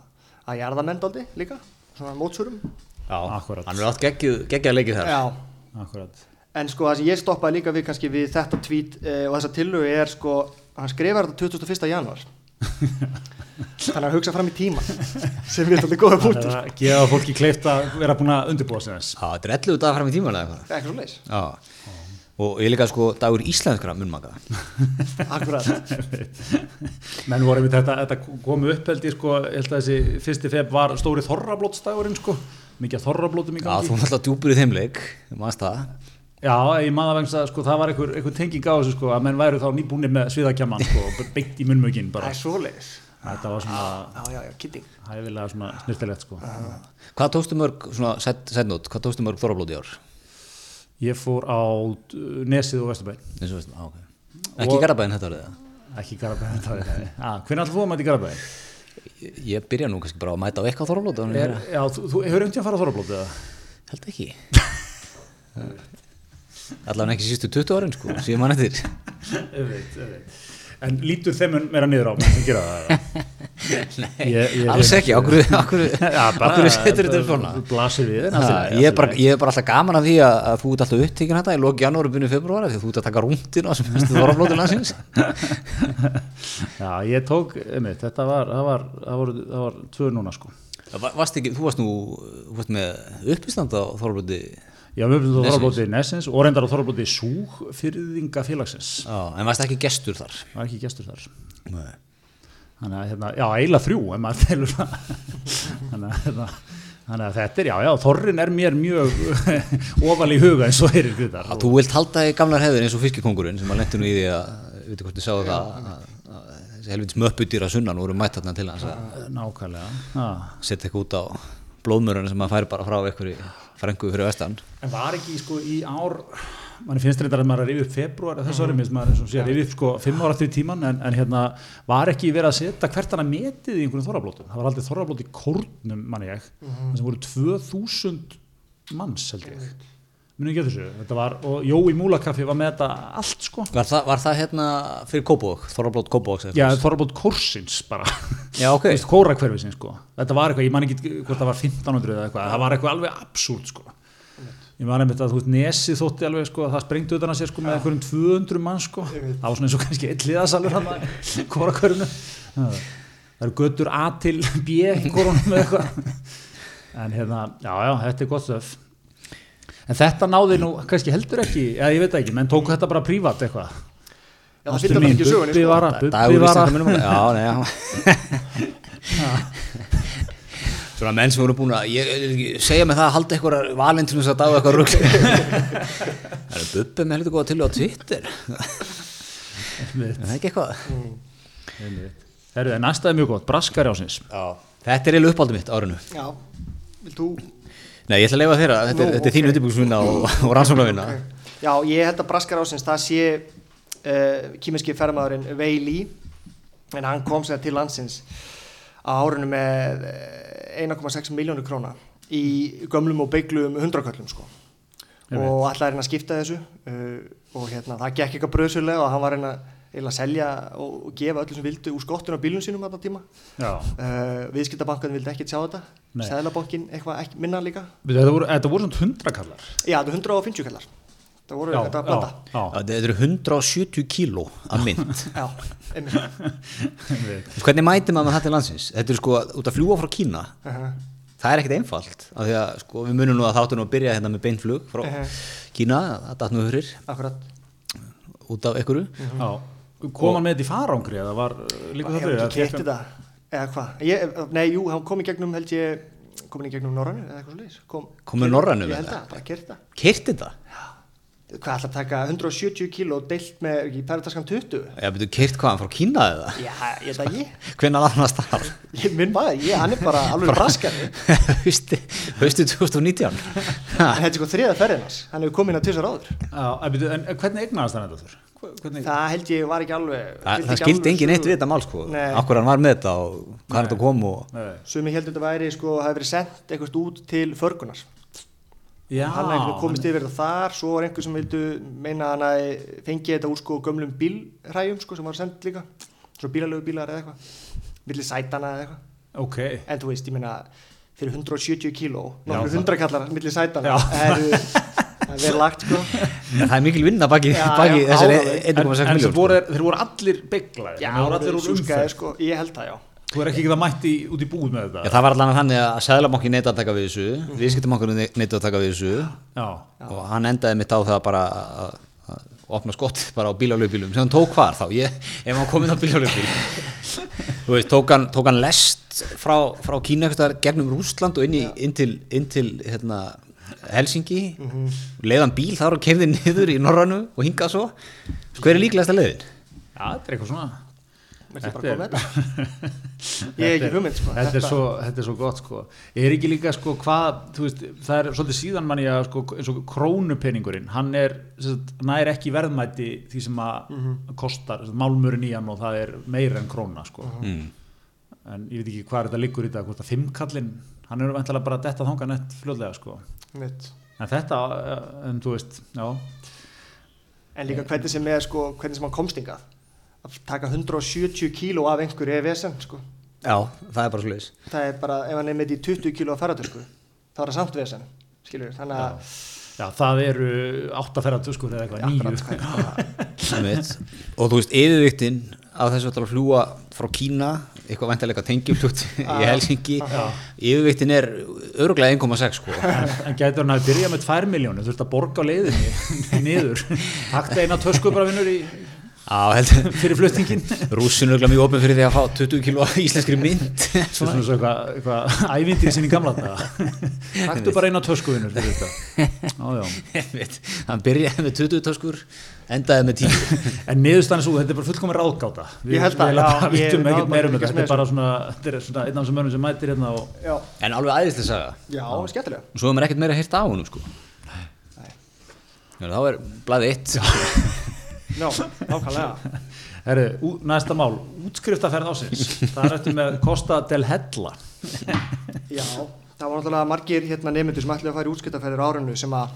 að jarða mendaldi líka svona mótsurum já. Hann er átt geggjuð geggja leikið þar. Já, Akkurat en sko það sem ég stoppaði líka við kannski við þetta tweet eh, og þessa tillögu er sko hann skrifar þetta 21. januar þannig að hugsa fram í tíma sem við þetta góða Það punktur er að gefa fólki kleift að vera búin að undirbúa sig þess Já, þetta er 11 dagar fram í eitthvað. það er eitthvað svo leis Já. Og ég líka sko dagur íslenskra munnmaka. akkurat Menn voru við þetta, þetta komu upp held ég sko, ég held að þessi fyrsti feb var stóri þorrablótsdagurinn sko, mikið þorrablótum í Já, gangi. þú er alltaf djúpur í þeim leik, mannst það. Já, ég maður vegna að sko, það var einhver, einhver tenging á þessu sko, að menn væru þá nýbúnir með sviðakjaman sko, og beint í munnmögin það bara. er svo leis Þetta var svona já, já, já, kidding hæfilega svona snirtilegt sko. Hvað tókstu mörg, svona setnót, hvað tókstu mörg þorrablóti ár? Ég fór á uh, Nesið og Vesturbæn, Eins og veist, á, ok. Ekki Og- garabæðin þetta árið það? ekki Garabæn. ah, hvernig ætlaðu þú að mæta í Garabæn? Ég, byrja nú kannski bara að mæta á eitthvað þorrablóti. Er, já, þú, hefur einhvern tíðan farað þorrablótið eða? Held ekki. Allavega ekki sístu 20 árin sko, síðan mann eftir. En lítur þeim meira niður á mig sem gera það? eða? Nei, Ég- ég- alls ekki, okkur, okkur, Já, okkur setur þetta svona. Þú blasir við Ha, ég, er bara, ég er bara alltaf gaman af því að, að þú ert alltaf upptíkin þetta í loki janúar og byrjun februar því að þú ert að taka rúndin á sem mestu þorraflóti landsins Já, ég tók, einmitt, þetta var, það var, það var, það var tvö núna sko. Va- varst ekki, þú varst nú þú varst með uppistand á þorraflóti Já, við höfum þú Nesins. þorrablótið Nessins og reyndar á þorrablótið Súg fyrðinga félagsins. en varst ekki gestur þar Var ekki gestur þar. Nei. Þannig að, hérna, já, eiginlega þrjú, ef maður telur það. Þannig að, hérna, þannig að þetta er, já, já, þorrin er mér mjög ofal í huga eins og heyrir grítar. að þú vilt halda í gamlar hefðir eins og fiskikongurinn sem að lendi nú í því að veitir hvort þið sáðu það að, að þessi helvits möpputýra sunnan voru mætt þarna til hans að. Já. setja eitthvað út á blóðmörun sem að færi bara frá einhverju frengu fyrir vestan. En var ekki sko í ár mann finnst þetta að maður er yfir februar þess ári, minnst maður er yfir sko fimm ára eftir tíman, en, en hérna var ekki verið að setja hvert hann að metið í einhverjum þorrablótum, það var aldrei þorrablót í kórnum manni ég, mm sem voru 2000 manns held ég muni ekki að þessu, þetta var og Jói Múlakaffi var með þetta allt sko. Var það, var það hérna fyrir Kópavók, Þorrablót Kópavóks? já, þorrablót kórsins bara. Já, ok. Þú veist, kóra hverfisins sko. Þetta var eitthvað, ég man ekki hvort það var 1500 eða eitthvað, það var eitthvað alveg absúrt sko. Ég man einmitt að þú veist nesið þótti alveg sko að það sprengdi utan að sér sko með einhverjum 200 mann sko. Það var svona eins og kannski einn liðasalur hann kóra hverfinu það eru göttur A til B í kórunum eða eitthvað. En hérna, já já, þetta er gott stöf en þetta náði nú kannski heldur ekki, eða ég veit það ekki menn tóku þetta bara prívat eitthvað. Já, það bara mín, ekki sögunni, Bubbi sko. var að, Bubbi Dagur var íslenska að minnum Já, nei, já. Svona menn sem voru búin að ég, ég, segja mig það að halda eitthvað valentinus að daga eitthvað rugg Það er Bubbi með heldur góða til á Twitter. Er það ekki eitthvað? Herru, en næsta er mjög gott, Braskar ásins Já. Þetta er eiginlega uppáldið mitt árinu. Já, vil þú Nei, ég ætla að leifa þér að þetta, þetta er þín ok. undirbúksvinna og, og rannsóknarvinna Já, ég held að Braskar ásins það sé uh, kýminski ferðmaðurinn Wei Li en hann kom sér til landsins á árinu með eh, 1,6 miljónur króna í gömlum og beiglum hundraköllum sko. Og alltaf er hann að skipta þessu uh, og hérna, það gekk eitthvað bröðsulega og hann var reyna að selja og, gefa öllu sem vildu úr skottun á bílun sínum þetta tíma. Já, uh, viðskiptabankan vildi ekkert sjá þetta. Nei. Sæðlabankin eitthvað ekki, minna líka. Þetta voru, þetta voru svona hundrakallar Já, þetta er 150 kallar. Það voru þetta að blanda. já, já. Þetta eru 170 kíló af mynd. Já, einmitt. Hvernig mætir maður þetta til landsins? Þetta er sko út að fljúa frá Kína uh Það er ekkert einfalt af því að sko, við munum nú að þáttu nú að byrja hérna með beinflug frá Mhm. Kína, það datt nú hörir Akkurat. Út af einhverju. Já, kom hann með þetta í farangri eða var uh, líka það fyrir ekki keitt þetta Eða hvað Ég- Nei, jú, hann kom í gegnum held ég komin í gegnum Norrannu eða eitthvað svolítið kom, Kom með Norrænu Ég með held það? það, bara kert það Keirt þetta? Hvað ætla að taka 170 kíló deilt með, ekki, pærataskan 20 Já, betur keirt hvaðan frá Kína eða? Já, ég veit að ég Hvenær annars það? Ég minn maður, ég, hann er bara alveg braskari Hausti, hausti 2019 En þetta er sko þriða ferðinans Hann hefur komið inn að tvisar áður Já, en, byrju, en hvernig eignaðast hann þetta þurr? Hvernig? Það held ég var ekki alveg Það, fylgdi það skildi engin eitt við þetta mál sko. Akkur hann var með þetta og hvað er þetta kom og Nei. Sumi heldur þetta væri sko, hafi verið sendt eitthvað út til förgunar Já, hann hefði einhvern komist yfir þetta þar svo var einhver sem vildu meina að hann hafi fengið þetta úr sko gömlum bílræjum sko sem var sendt líka svo bílalögu bílar eða eitthvað milli sætana eða eitthvað ok en þú veist, ég meina fyrir 170 kíló nokkur það- hundrakallar milli sætana Já. það er lagt sko. En það er mikil vinna baki, Já, baki já, þessari áhugavert. 1,6 En, en sem miljón voru, þeir voru allir beiglaðir já, þeir voru allir úr súskaði, umferð sko, ég held það já. Þú er ekki ekki það mætti út í búð með Já, þetta það var allan þannig að Sæðlabanki neita að taka við þessu. Mm. Viðskiptabankunum neita að taka við þessu. Já, og hann endaði mitt á það bara að að opna skott bara á bílalöfbílum sem hann tók hvar þá, ég, ef hann komið á bílalöfbíl þú veist, tók hann, tók hann lest frá, frá Kína gegnum Rússland og inn, í, inn til, inn til hérna, Helsingi leiðan bíl þar og kefði niður í Norrannu og hingað svo. Hver er líklegasta leiðin? já, þetta er eitthvað svona. Bara Þetta að með þetta. Hugmynd sko. þetta, er svo, þetta er svo gott sko. Ég er ekki líka sko hvað þú veist, það er svolítið síðan manni að sko eins og krónupeningurinn hann er, sem sagt, nær ekki verðmæti því sem að kostar sem sagt, málmurinn í hann og það er meira en króna sko. Mm. en ég veit ekki hvað þetta liggur í dag hvort að fimmkallinn, hann er vantilega bara að detta þanga nett fljóðlega sko. Mitt. en þetta, eh, en þú veist já, En líka hvernig sem er sko, hvernig sem hann komst hingað. Að taka 170 kíló af einhverju er vesen sko. Já, það er bara svo leiðis Það er bara, ef hann er með í 20 kíló af ferðartösku þá er það samt vesen, skilur Þannig að, já, það eru áttaferðartuskur eða eitthvað, akkurat, nýju sko, bara- Einmitt. og þú veist, yfirviktin af þessu að fljúa frá Kína eitthvað vantilega tengjumlugt í Já. Helsingi Já. yfirviktin er öruglega 1,6 sko en, en gætur hann að byrja með 2 miljónu þurft að borga á leiðinni niður takta eina tösku bara vinnur í fyrir fluttingin Rússin er mjög opið fyrir því að fá 20 kilo íslenskri mynd. Svona svona svo eitthvað, eitthvað ævindið sinni gamla þetta taktu bara eina tösku vinnur fyrir þetta. Já, já. Einmitt. hann byrjaði með 20 töskur endaði með 10 en niðurstaðan er svo, þetta er bara fullkomið ráðgáta. Við, náði ekkert um að þetta. Er bara svona, þetta er svona einn af þessum mönnum sem mætir hérna og Já, en alveg æðislega saga. Já, skemmtilega. Og svo er maður ekkert meira að heyrta á honum sko. Þá er blaði eitt Já, nákvæmlega. Herru, næsta mál, útskriftaferð ásins Það er eftir með Costa del Hella. Já, það var náttúrulega margir hérna nefnendur sem ætlaði að fara í útskiptaferðir á árinu sem að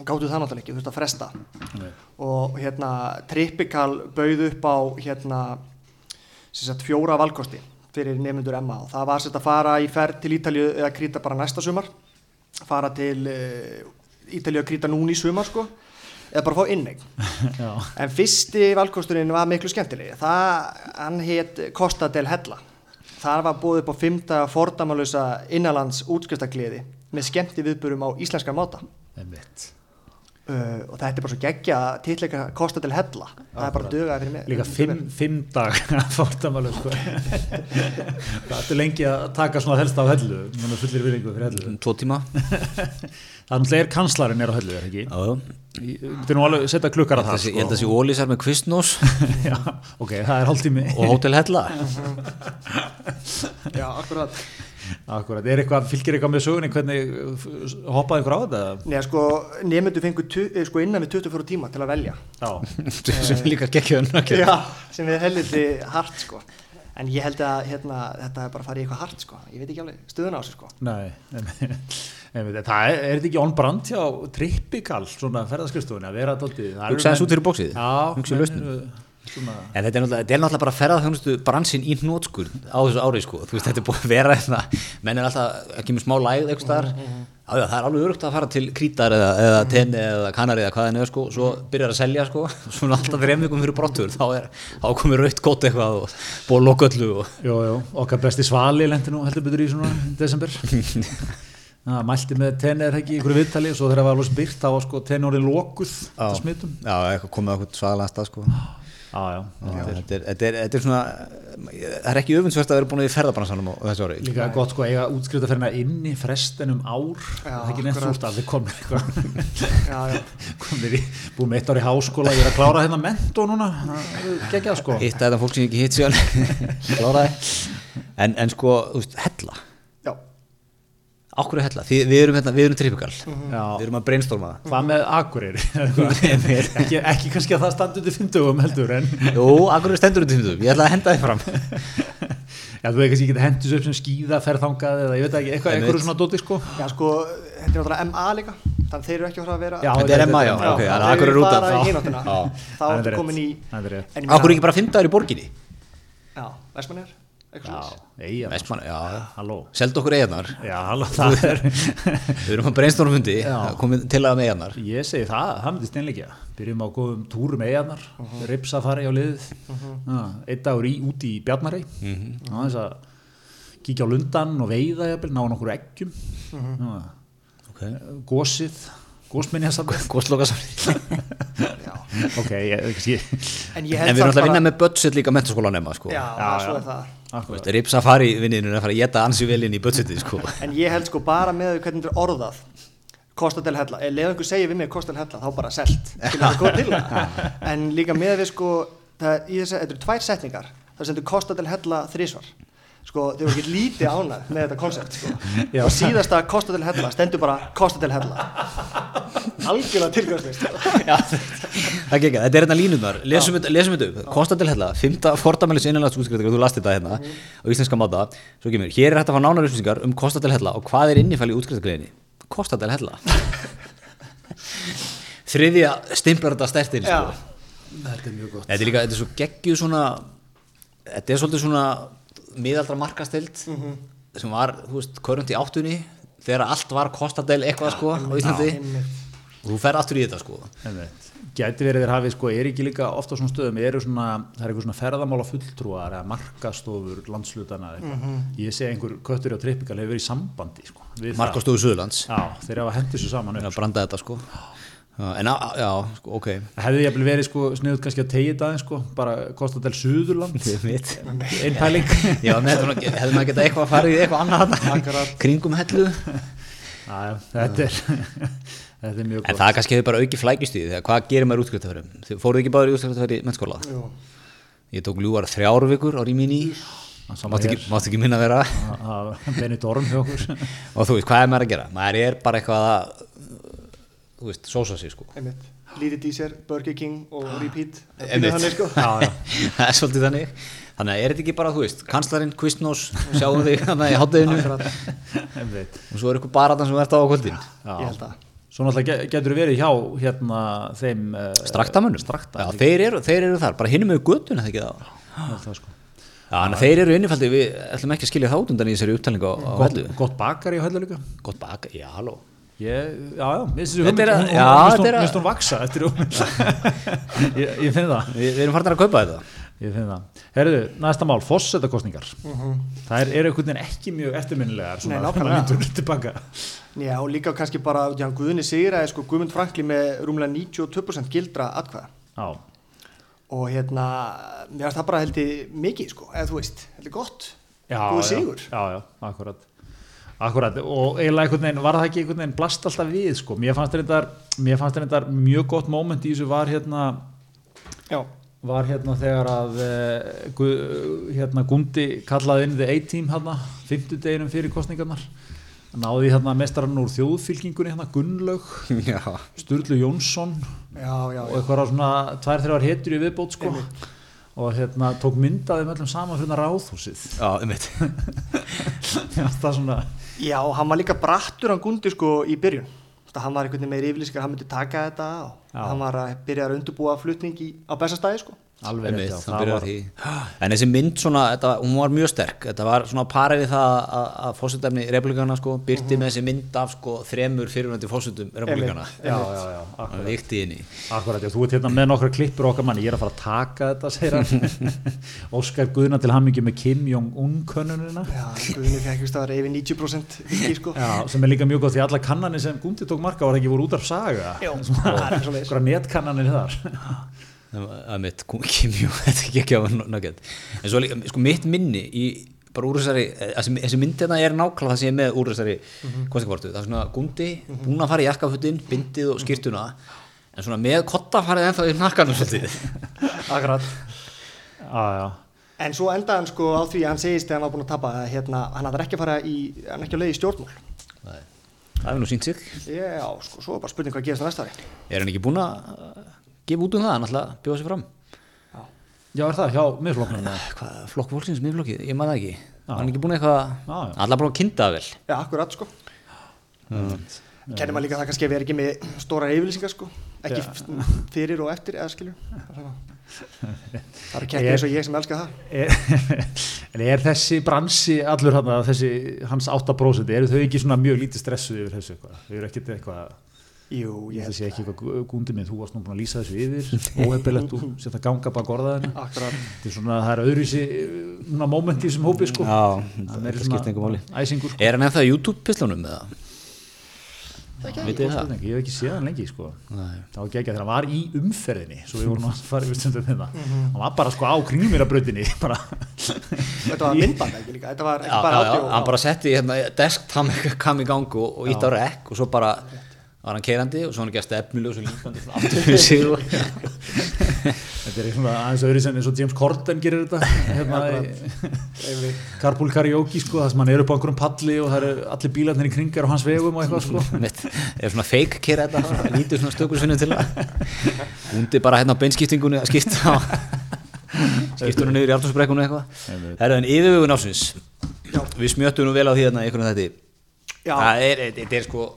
gáttu það náttúrulega ekki, þú veist að fresta. Og hérna Trippikal bauð upp á hérna sem sagt fjóra valkosti fyrir nefnendur Emma og það var sett að fara í ferð til Ítalju eða Krita bara næsta sumar. Fara til uh, Ítalju að Krita núna í sumar sko eða bara fá innegn Já, En fyrsti valkosturinn var miklu skemmtileg. Það, hann hétt Costa del Hella. Það var búið upp á fymta fordamalösa innanlands útskristagliði með skemmti viðburum á íslenska máta. einmitt Uh, og þetta er bara svo geggja að titleika Costa del Hella. Það er bara dögaði fyrir mig. Líka fimm, fimm dag fórtamálu sko. Það er lengi að taka svona helst á hellu Núna fullir viðlingu fyrir hellu tvo tíma Þannig er kanslarinn er á hellu, er ekki? já, já. Þetta er nú alveg setja klukkar að það ég held að þessi ólísar með kvistnós Já, ok, það er hálftími og hótel hella Já, akkurat. Akkurat, er eitthvað, fylgir eitthvað með sögunni hvernig uh, hoppaði ykkur á þetta? Nei, sko, nefndu fengur eh, sko, innan við 24 tíma til að velja. Já, sem líka gekkjöðun Já, sem er helviti hart, sko. En ég held að hérna, þetta er bara að fara í eitthvað hart, sko. Ég veit ekki alveg stöðuna á þessu, sko. nei, það er, er þetta ekki on brand hjá Trippikal, svona ferðaskristofunni að vera dóttið Hugsa aðeins út fyrir bóksið. Svona, En þetta er náttúrulega, þetta er náttúrulega bara ferðarþjónustu bransin í hnótskur á þessu ári sko. Þú veist, þetta er búið að vera þetta, menn er alltaf ekki með smá lægð eitthvað staðar. Já, já, það er alveg örugt að fara til Krítar eða, eða Tenni eða Kanari eða hvað það er sko, svo byrjar að selja sko, svona alltaf þreim vikum fyrir brottur, þá er, þá komið rautt gott eitthvað og búið að loka öllu og jú, jú, okkar besti svali lendi nú heldur betur í svona desember. Það mælti með tenni er ekki einhverju viðtali og svo þegar það var alveg spyrt þá var sko tenni orðin lokuð þetta smitum. Já, eitthvað komið eitthvað svaðalega stað sko. Já, þetta, er, þetta, er, þetta er svona, það er ekki öfundsvert að vera búin í ferðarbransanum á þessu ári. líka gott sko að eiga útskriftaferðina inn í frestin um ár. Já, það er ekki neitt úrst að þið komir komir í, búið með eitt ár í háskóla ég er að klára hérna mentó núna. Er geggjað sko. Hitta þetta fólk sem ekki hitt síðan. Kláraði. En, en sko, þú veist, hella Já, okkur er hella, Því, við erum, hérna, við erum trippikal Já. við erum að brainstorma það. Hvað með Akureyri? ekki, ekki kannski að það standi undir 50 heldur en jú, akkur er stendur undir tímum, ég ætla að henda þið fram. Já, þú veist kannski ekki hendur svo upp sem skýða ferðangað eða ég veit ekki, eitthvað, eitthvað svona dóti sko. Já, sko, þetta er náttúrulega MA líka, þannig þeir eru ekki að fara að vera Já, Þetta er MA, já, ok, þannig að akkur er út af bara í þá Það er rétt. komin í Það akkur seld okkur eigarnar Já, halló, það er við erum að Já. komið til að með eigarnar Ég segi það, það myndi steinleikja. Byrjum á góðum túrum eigarnar uh -huh. Ripsafari á liðið. Uh Einn dagur í, úti í Bjarnarei uh -huh. þess að kíkja á lundan og veiða ná nokkur eggjum. Uh okay. Gósið góðsloka saman já. Ok, ég, ég, ég en við erum alltaf að vinna með budget líka mentaskólan nema sko. já, Já, svo er það. Rip Safari vinninu er að fara að geta ansi vel inn í budgetið sko. en ég held sko bara með hvernig þetta er orðað Costa del Hella, ef einhver segir við mig Costa del Hella, þá bara selt Skilur það góð til það. En líka með við sko það, í þess að þetta eru tvær setningar. Það sendur Costa del Hella þrísvar sko, þeir voru ekki lítið ánægð með þetta koncept sko. Já. og síðasta Costa del Hella stendur bara Costa del Hella. Algjörlega tilgangslist Já, það gekk þetta er hérna línunar lesum þetta lesum þetta upp, Kosta til hella fymta fordamælis innanlands útskrift, þú last þetta hérna á íslenska máta, svo kemur hér er hægt að fá nánar upplýsingar um Kosta til hella og hvað er innifæli í útskriftakleginni, Kosta til hella. Þriðja stimplar þetta stertinn sko. Þetta er mjög gott. Þetta er líka, þetta er svo geggjuð svona þetta er svolítið svona miðaldra markastild sem var, þú veist, körund í áttunni þegar allt var Kostadel eitthvað sko á Íslandi og þú fer aftur í þetta sko. Gæti verið þér hafið sko, er ekki líka ofta á svona stöðum, eru svona, það er eitthvað svona ferðamála fulltrúar eða markastofur landslutana eða eitthvað. Ég sé einhver köttur á trippikal hefur verið í sambandi sko, við Markastofu Suðurlands það. Já, þeir hafa hendið svo saman upp. að branda þetta sko en á, já, sko, ok. Hefði ég verið sko sniðut kannski að tegja aðeins sko, bara Kosta del Suðurland, mitt einpæling. já, með hefði maður getað eitthvað að fara í eitthvað annað kringum hellu? Já, þetta er, þetta er mjög en gott. það kannski hefur bara aukið flækjustíð þegar hvað gerir maður útskriftafærum þið fóruð ekki báður í útskriftafæri mennskóla? Ég tók ljúar þrjár vikur á rýminni Það sama mátt ekki, ekki minna vera. Það- það- Benidorm hjá okkur. og þú veist, hvað er maður að gera? Maður er bara eitthvað að þú veist, sósa sig sko. Einmitt, lítið í sér, Burger King og Repeat. Það er Einmitt. þannig, sko. Já, já. það er svolítið þannig. Þannig að er þetta ekki bara, þú veist, kanslarinn, kvistnós sjáum þig þannig í hátteginu og svo er eitthvað bara þannig sem ert á kvöldin. Já. ég held að. Svo náttúrulega ge- getur verið hjá hérna þeim uh, straktamönnum, Strakta, já, þeir, eru, þeir eru þar. Bara hinum með göttun, eða ekki það. Það sko. Já, þannig að þeir eru innifaldi, við ætlum ekki að skilja það út undan í þessari upptalningu Gott, hellu. gott bakar í höllu líka. Gott baka, já, halló. Ég, já, já, mér finnst er að- hún- er að- vaksa eftir hugmynd. Ég, ég finn það. Við, við erum farin að kaupa þetta. ég finn það. Herðu, næsta mál, fossetakostningar það er, er einhvern veginn ekki mjög eftirminnilegar Mhm. Nei, nákvæmlega. Já, og líka kannski bara, já, Guðni Sigraði, sko, Guðmund Frankli með rúmlega 92% gildra atkvæða. Já, og hérna, mér finnst það bara heldur mikið, sko, eða þú veist, heldur gott. Já, já, sigur. já, já, akkurat Akkurat, og eiginlega einhvern veginn var það ekki einhvern veginn blast alltaf við sko. mér fannst þetta mér fannst þetta mjög gott moment í þessu var hérna Já, var hérna þegar að uh, gu, hérna Gundi kallaði inn the A-team hérna, fimmtudeginum fyrir kostningarnar náði hérna mestarann úr þjóðfylkingunni hérna Gunnlaug, Já. Sturlu Jónsson já, já, og eitthvað svona tvær þrjár hetjur í viðbót sko og hérna tók myndaði með öllum saman fyrir það ráðhúsið Já, um. Já, það er svona Já, hann var líka brattur hann Gundi, sko, í byrjun Það hann var einhvern veginn með yfirlýsingar, hann myndi taka þetta og Já. hann var að byrja að undurbúa flutning í, á bestastæði, sko alveg Einmitt, rétt, já, það það byrjar var. En þessi mynd svona, þetta, hún var mjög sterk. Þetta var svona parið við það að, að fósitefni republikana sko, byrti með þessi mynd af sko, þremur fyrirvændi fósitum republikana Einmitt. já, já, já, það akkurat, vikti inn í. Akkurat já, þú ert hérna með nokkra klippur okkar manni, ég er að fara að taka þetta segir hann. Óskar Guðna til hamingi með Kim Jong-un könnunina. Já, Guðni fekk just að vera yfir 90% fylgi, sko. Já, sem er líka mjög gott því alla kannanir sem Gundi tók marka var ekki voru út af saga Svona- það er netkannanir þar að mitt kemjú, þetta er ekki ekki að nöggjönd en svo líka, sko mitt minni í bara úr þessari, eh, þessi, þessi mynd þetta er nákvæmlega það sem ég er með úr þessari mm -hmm. kostningavortu, það er svona gundi búin að fara í jakkafutin, bindið og skýrtuna en svona með kottafarið ennþá í nakkanum svolítið Akkurat Já, já, En svo endaði hann sko á því að hann segist þegar hann var búin að tapa að hérna, hann hafði ekki að fara í, hann er ekki að leiði stjórnmál. Nei. það er nú sínt sig Já, sko, svo er bara spurning hvað gerist á næsta ári. er hann ekki búin að gefa út um það, að bjóða sig fram já, er það hjá miðflokknum hvað, flokk fólksins, miðflokki, ég maður það ekki Já. hann er ekki búin eitthvað, Já, já. allar búin að kynna það vel Já, akkurat sko. Kennir maður líka það kannski að vera ekki með stóra yfirlýsingar sko, ekki Já. fyrir og eftir eða skilur. Það eru kekkir eins og ég sem elska það. Er, en er þessi bransi allur hann þessi hans 8% eru þau ekki svona mjög lítið stressuð yfir þessu eitthvað þau eru ekkert eitthvað Jú, ég ég held að held sé ekki eitthvað gúndi minn þú varst nú búin að lýsa þessu yfir. Óhefilegt þú setja ganga bak orðaðinu Akkurat. þetta er svona það er öðruvísi svona moment í þessum hópi sko. Já, það er skiptir engu máli. æsingur sko. Er hann ennþá YouTube-pislunum eða? Góð vitið þið það? spurning, ég hef ekki séð hann lengi sko. Nei. það var ekki ekki þegar hann var í umferðinni svo við vorum að fara yfir stundum með það hann var hann hérna, gang og, og og svo var hann keirandi og svo að stefnilu og svo líkandi svona aftur. Fyrir sig og þetta er svona aðeins öðru sem eins og James Corden gerir þetta. Hérna í Carpool Karaoke sko það sem hann er upp á einhverjum palli og það eru allir bílarnir í kringar á hans vegum og eitthvað sko. Mitt, er svona fake keira þetta svona lítið svona stökursvinnum til það hundi bara hérna á beinskiptingunni að skipta á skiptunum niður í aftursbrekkunni eitthvað. Einmitt. Herra, en yfirvögun ásins Já. við smjöttum nú vel á því hérna í einhvern veginn þetta Já. það er, þetta er sko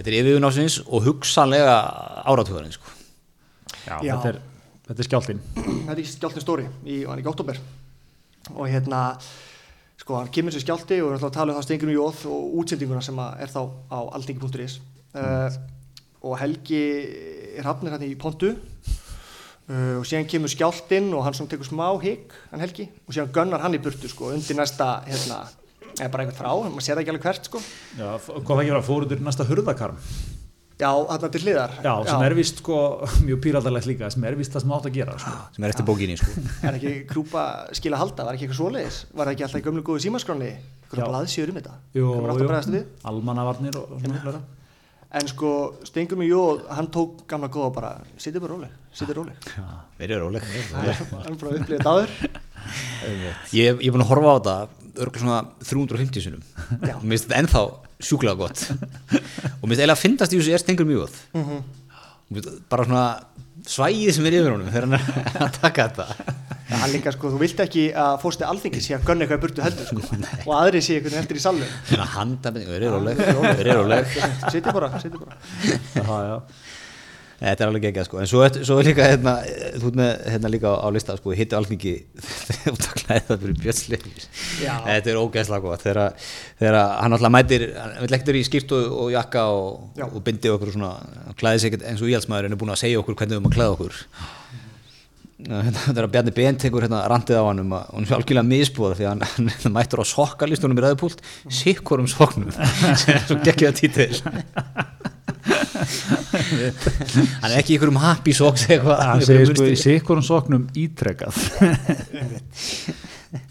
þetta er yfirvögun ásins og hugsanlega áratugarinn sko. Já, Já. Þetta, er, þetta er skjáltinn þetta er skjáltin stóri í, var ekki oktober og hérna sko hann kemur sér skjálti og við erum alltaf að tala um það stenginu jóð og útsendinguna sem að er þá á aldingi.is uh, og Helgi er hafnir hann í pontu. Uh, og síðan kemur skjáltin og hann svona tekur smá higg hann Helgi. Og síðan gunnar hann í burtu sko undir næsta hérna eða bara einhvern frá, maður sér það ekki alveg hvert sko. Já, hvað það ekki vera fóruður næsta hurðakarm? Já, þarna til hliðar. Já, sem er vist sko mjög píraldalegt líka sem er vist það sem átt að gera sko. sem er eftir bókinni sko. Er ekki krúpa skil að halda, var ekki eitthvað svoleiðis? Var það ekki alltaf í gömlu góðu símaskráni Já. eitthvað blaðsjör um þetta? Jú, að við? almannavarnir og, og svona. En sko, Stengur mig Jóð, hann tók gamla góða bara, sitið bara róleg, sitið róleg. verið róleg. Hann er bara að áður. ég, ég er búin að horfa á þetta örgulega svona 350 sinum Já. mér finnst þetta ennþá sjúklega gott. Og mér finnst eiginlega að fyndast í þessu er stengur mjög gott bara svona svægið sem er yfir honum þegar hann er að taka þetta. Það er líka sko, þú vilt ekki að fórstu alþingi sé að gunna eitthvað í burtu heldur sko. Og aðri sé eitthvað heldur í sallu þannig að handa verið róleg. Verið róleg. Sittir bara, sittir bara. Já, já. Þetta er alveg geggjað sko, en svo, er- svo er líka hérna, þú ert með hérna líka á, á lista sko, hittu alþingi út að klæða það fyrir björsleifis Já. Þetta er ógeðslega gott. Þegar, þegar hann alltaf mætir hann vil vera í skýrtu og jakka og, og bindi okkur svona, hann klæði sig ekkert eins og íhaldsmaðurinn er búin að segja okkur hvernig við erum að klæða okkur. Þetta er að Bjarni Ben tekur hérna randið á hann um að hún er algjörlega misbúða því að hann, hann, hann mættur á sokkalistunum í ræðupúlt sikkur um sokknum. Sem er svo geggjöða títil hann er ekki ykkur um happy socks eitthvað. Hann segir sko í sikkurum soknum ítrekað.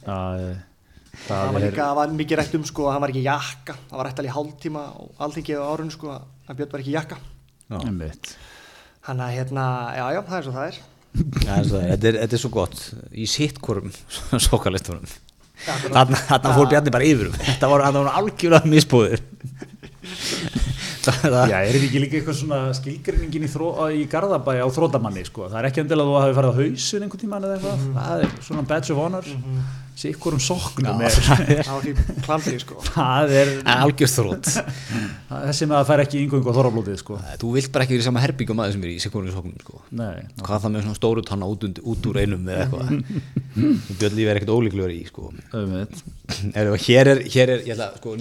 Það, Það það var líka, það var mikið rætt um sko að hann var ekki jakka. Það var rætt alveg hálftíma og alþingi á árunni sko að Björn var ekki jakka. Hann að hérna, já já, það er svo það er. Er. þetta, er, þetta er svo gott. Í sittkorum sokkalistunum þarna, þarna fór Bjarni bara yfir um. þetta var algjörlega misbúðir það, Já, er þetta ekki líka eitthvað svona skilgreiningin í, í Garðabæ á þrótamanni sko? það er ekki endilega að þú hafi farið á hausin einhvern tímann eða eitthvað, það er svona badge of honor. Sikkurum soknum Það sko. Það er er algjörð þrótt þessi með að fær ekki yngungu á þorrablótið sko. þú vilt bara ekki vera í sama herbyggum aðeins sem er í sikkorum sokknum sko. Nei, hvað það með svona stóru tanna út, út úr einum eða eitthvað. Björn lífi er ekkert ólíklegur í sko. er, hér er, hér er ég ætla, sko,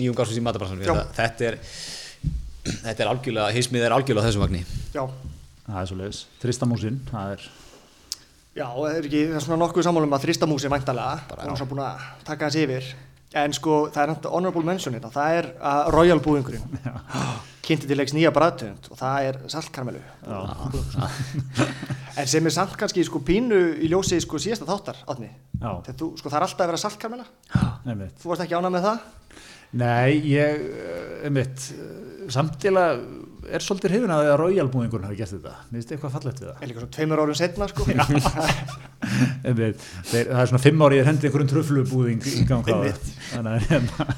þetta er þetta algjörlega, hismið er algjörlega á þessum vagni. Já, það er svo leiðis, Tristamúsin það er, já, það er ekki, það er svona nokkuð sammálum að þristamúsi væntalega hann er svo búin að taka hans yfir. En sko, það er náttúrulega honorable mention þetta, það er að Royal búðingurinn. Kynnti til leiks nýja bræðtönd og það er saltkarmelu En sem er samt kannski sko pínu í ljósi sko síðasta þáttar, átni Þegar þú, sko það er alltaf að vera saltkarmela Þú varst ekki ánað með það? Nei, ég, eh, einmitt samtilega er svolítið hrifin að Royal-búðingurinn hafi gert þetta? Mér finnst eitthvað fallegt við það. Er líka svona tveimur árum setna sko. Einmitt, þeir, það er svona fimm ári ég hendi einhverjum tröflubúðing í gang á það. Þannig að, hérna,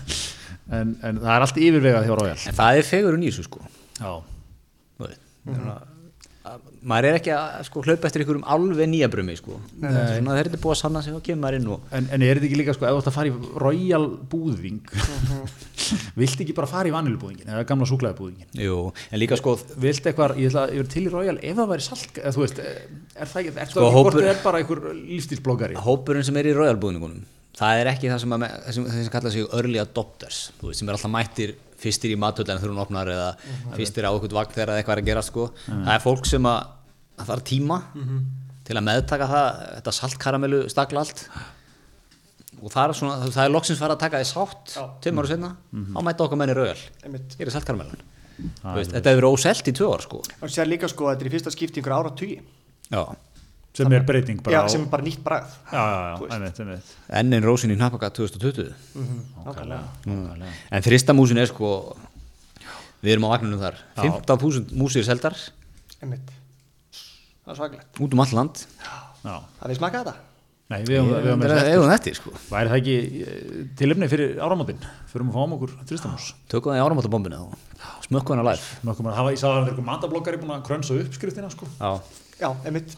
en, en það er allt yfirvegað hjá Royal. En það er fegurinn í þessu sko. Já, Þú veit, mm að, maður er ekki að sko, hlaupa eftir einhverjum alveg nýja brumi sko. Þetta er þetta er búið að sanna sig og kemur inn og en, en er þetta ekki líka sko, ef þú ætti að fara í Royal búðing viltu ekki bara fara í vanilubúðingin eða gamla súklaðibúðingin jú, en líka sko Vilt eitthvað, ég ætla að verið til í Royal ef það væri salk, eða þú veist, er það ekki, er Sko, það ekki hvort þið er bara einhver lífstílsbloggari? hópurinn sem er í royalbúðningunum það er ekki það sem, að, sem, sem kalla sig early adopters, þú veist, sem er alltaf mættir fyrstir í matöldinu þegar hún opnar eða fyrstir á eitthvað vagn þegar eitthvað er að gera sko. það er fólk sem að það þarf tíma til að meðtaka það þetta saltkaramellu stakla allt og það er, svona, það er loksins fara að taka því sátt Já. tveim ára setna, á mæta okkar menni Einmitt. hér er saltkaramellan þetta hefur verið óselt í tvö ár sko. Og sér líka sko að þetta er í fyrsta skipti yngur ára tugi já. Sem er breyting bara Já, á, sem er bara nýtt bragð já, já, já, þú veist. einmitt, einmitt. Enn einn rósin í Hnapaka 2020 Nákvæmlega. Mm. En þrista músin er sko Við erum á vagnunum þar. Já. 15.000 músir seldar. Einmitt. Það er svaglegt út um all land. Já. Það við smaka þetta? Nei, við Það er eigum þetta sko. Væri það ekki eh, tilefni fyrir áramótin? Fyrir að fáum okkur tristamús Tökum það í áramótabombinu og smökkum hana live. Mökkum að hafa, ég sagði að það er einhver matabloggari búin að krönsa uppskriftina sko. Já. Já, einmitt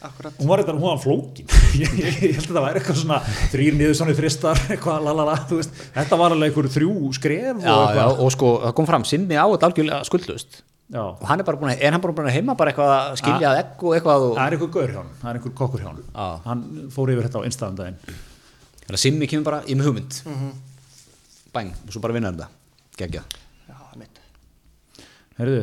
Akkurat. Hún var þetta, hún var flókin. Ég, ég, held að það væri eitthvað svona þrýr niður svona fristar, eitthvað lalala þetta var alveg einhver þrjú skref Já, og já, eitthvað. og sko, það kom fram Simmi á þetta algjörlega skuldlust já. og hann er bara búin að, er hann bara búin að heima bara eitthvað að skilja að egg og eitthvað og það er einhver gaur hann, það er einhver kokkur hjá hann Já. hann fór yfir þetta á einstæðan daginn. Þannig að Simmi kemur bara í með hugmynd. Bæng, og svo bara vinna þetta. Gekkja Já, einmitt. Herðu,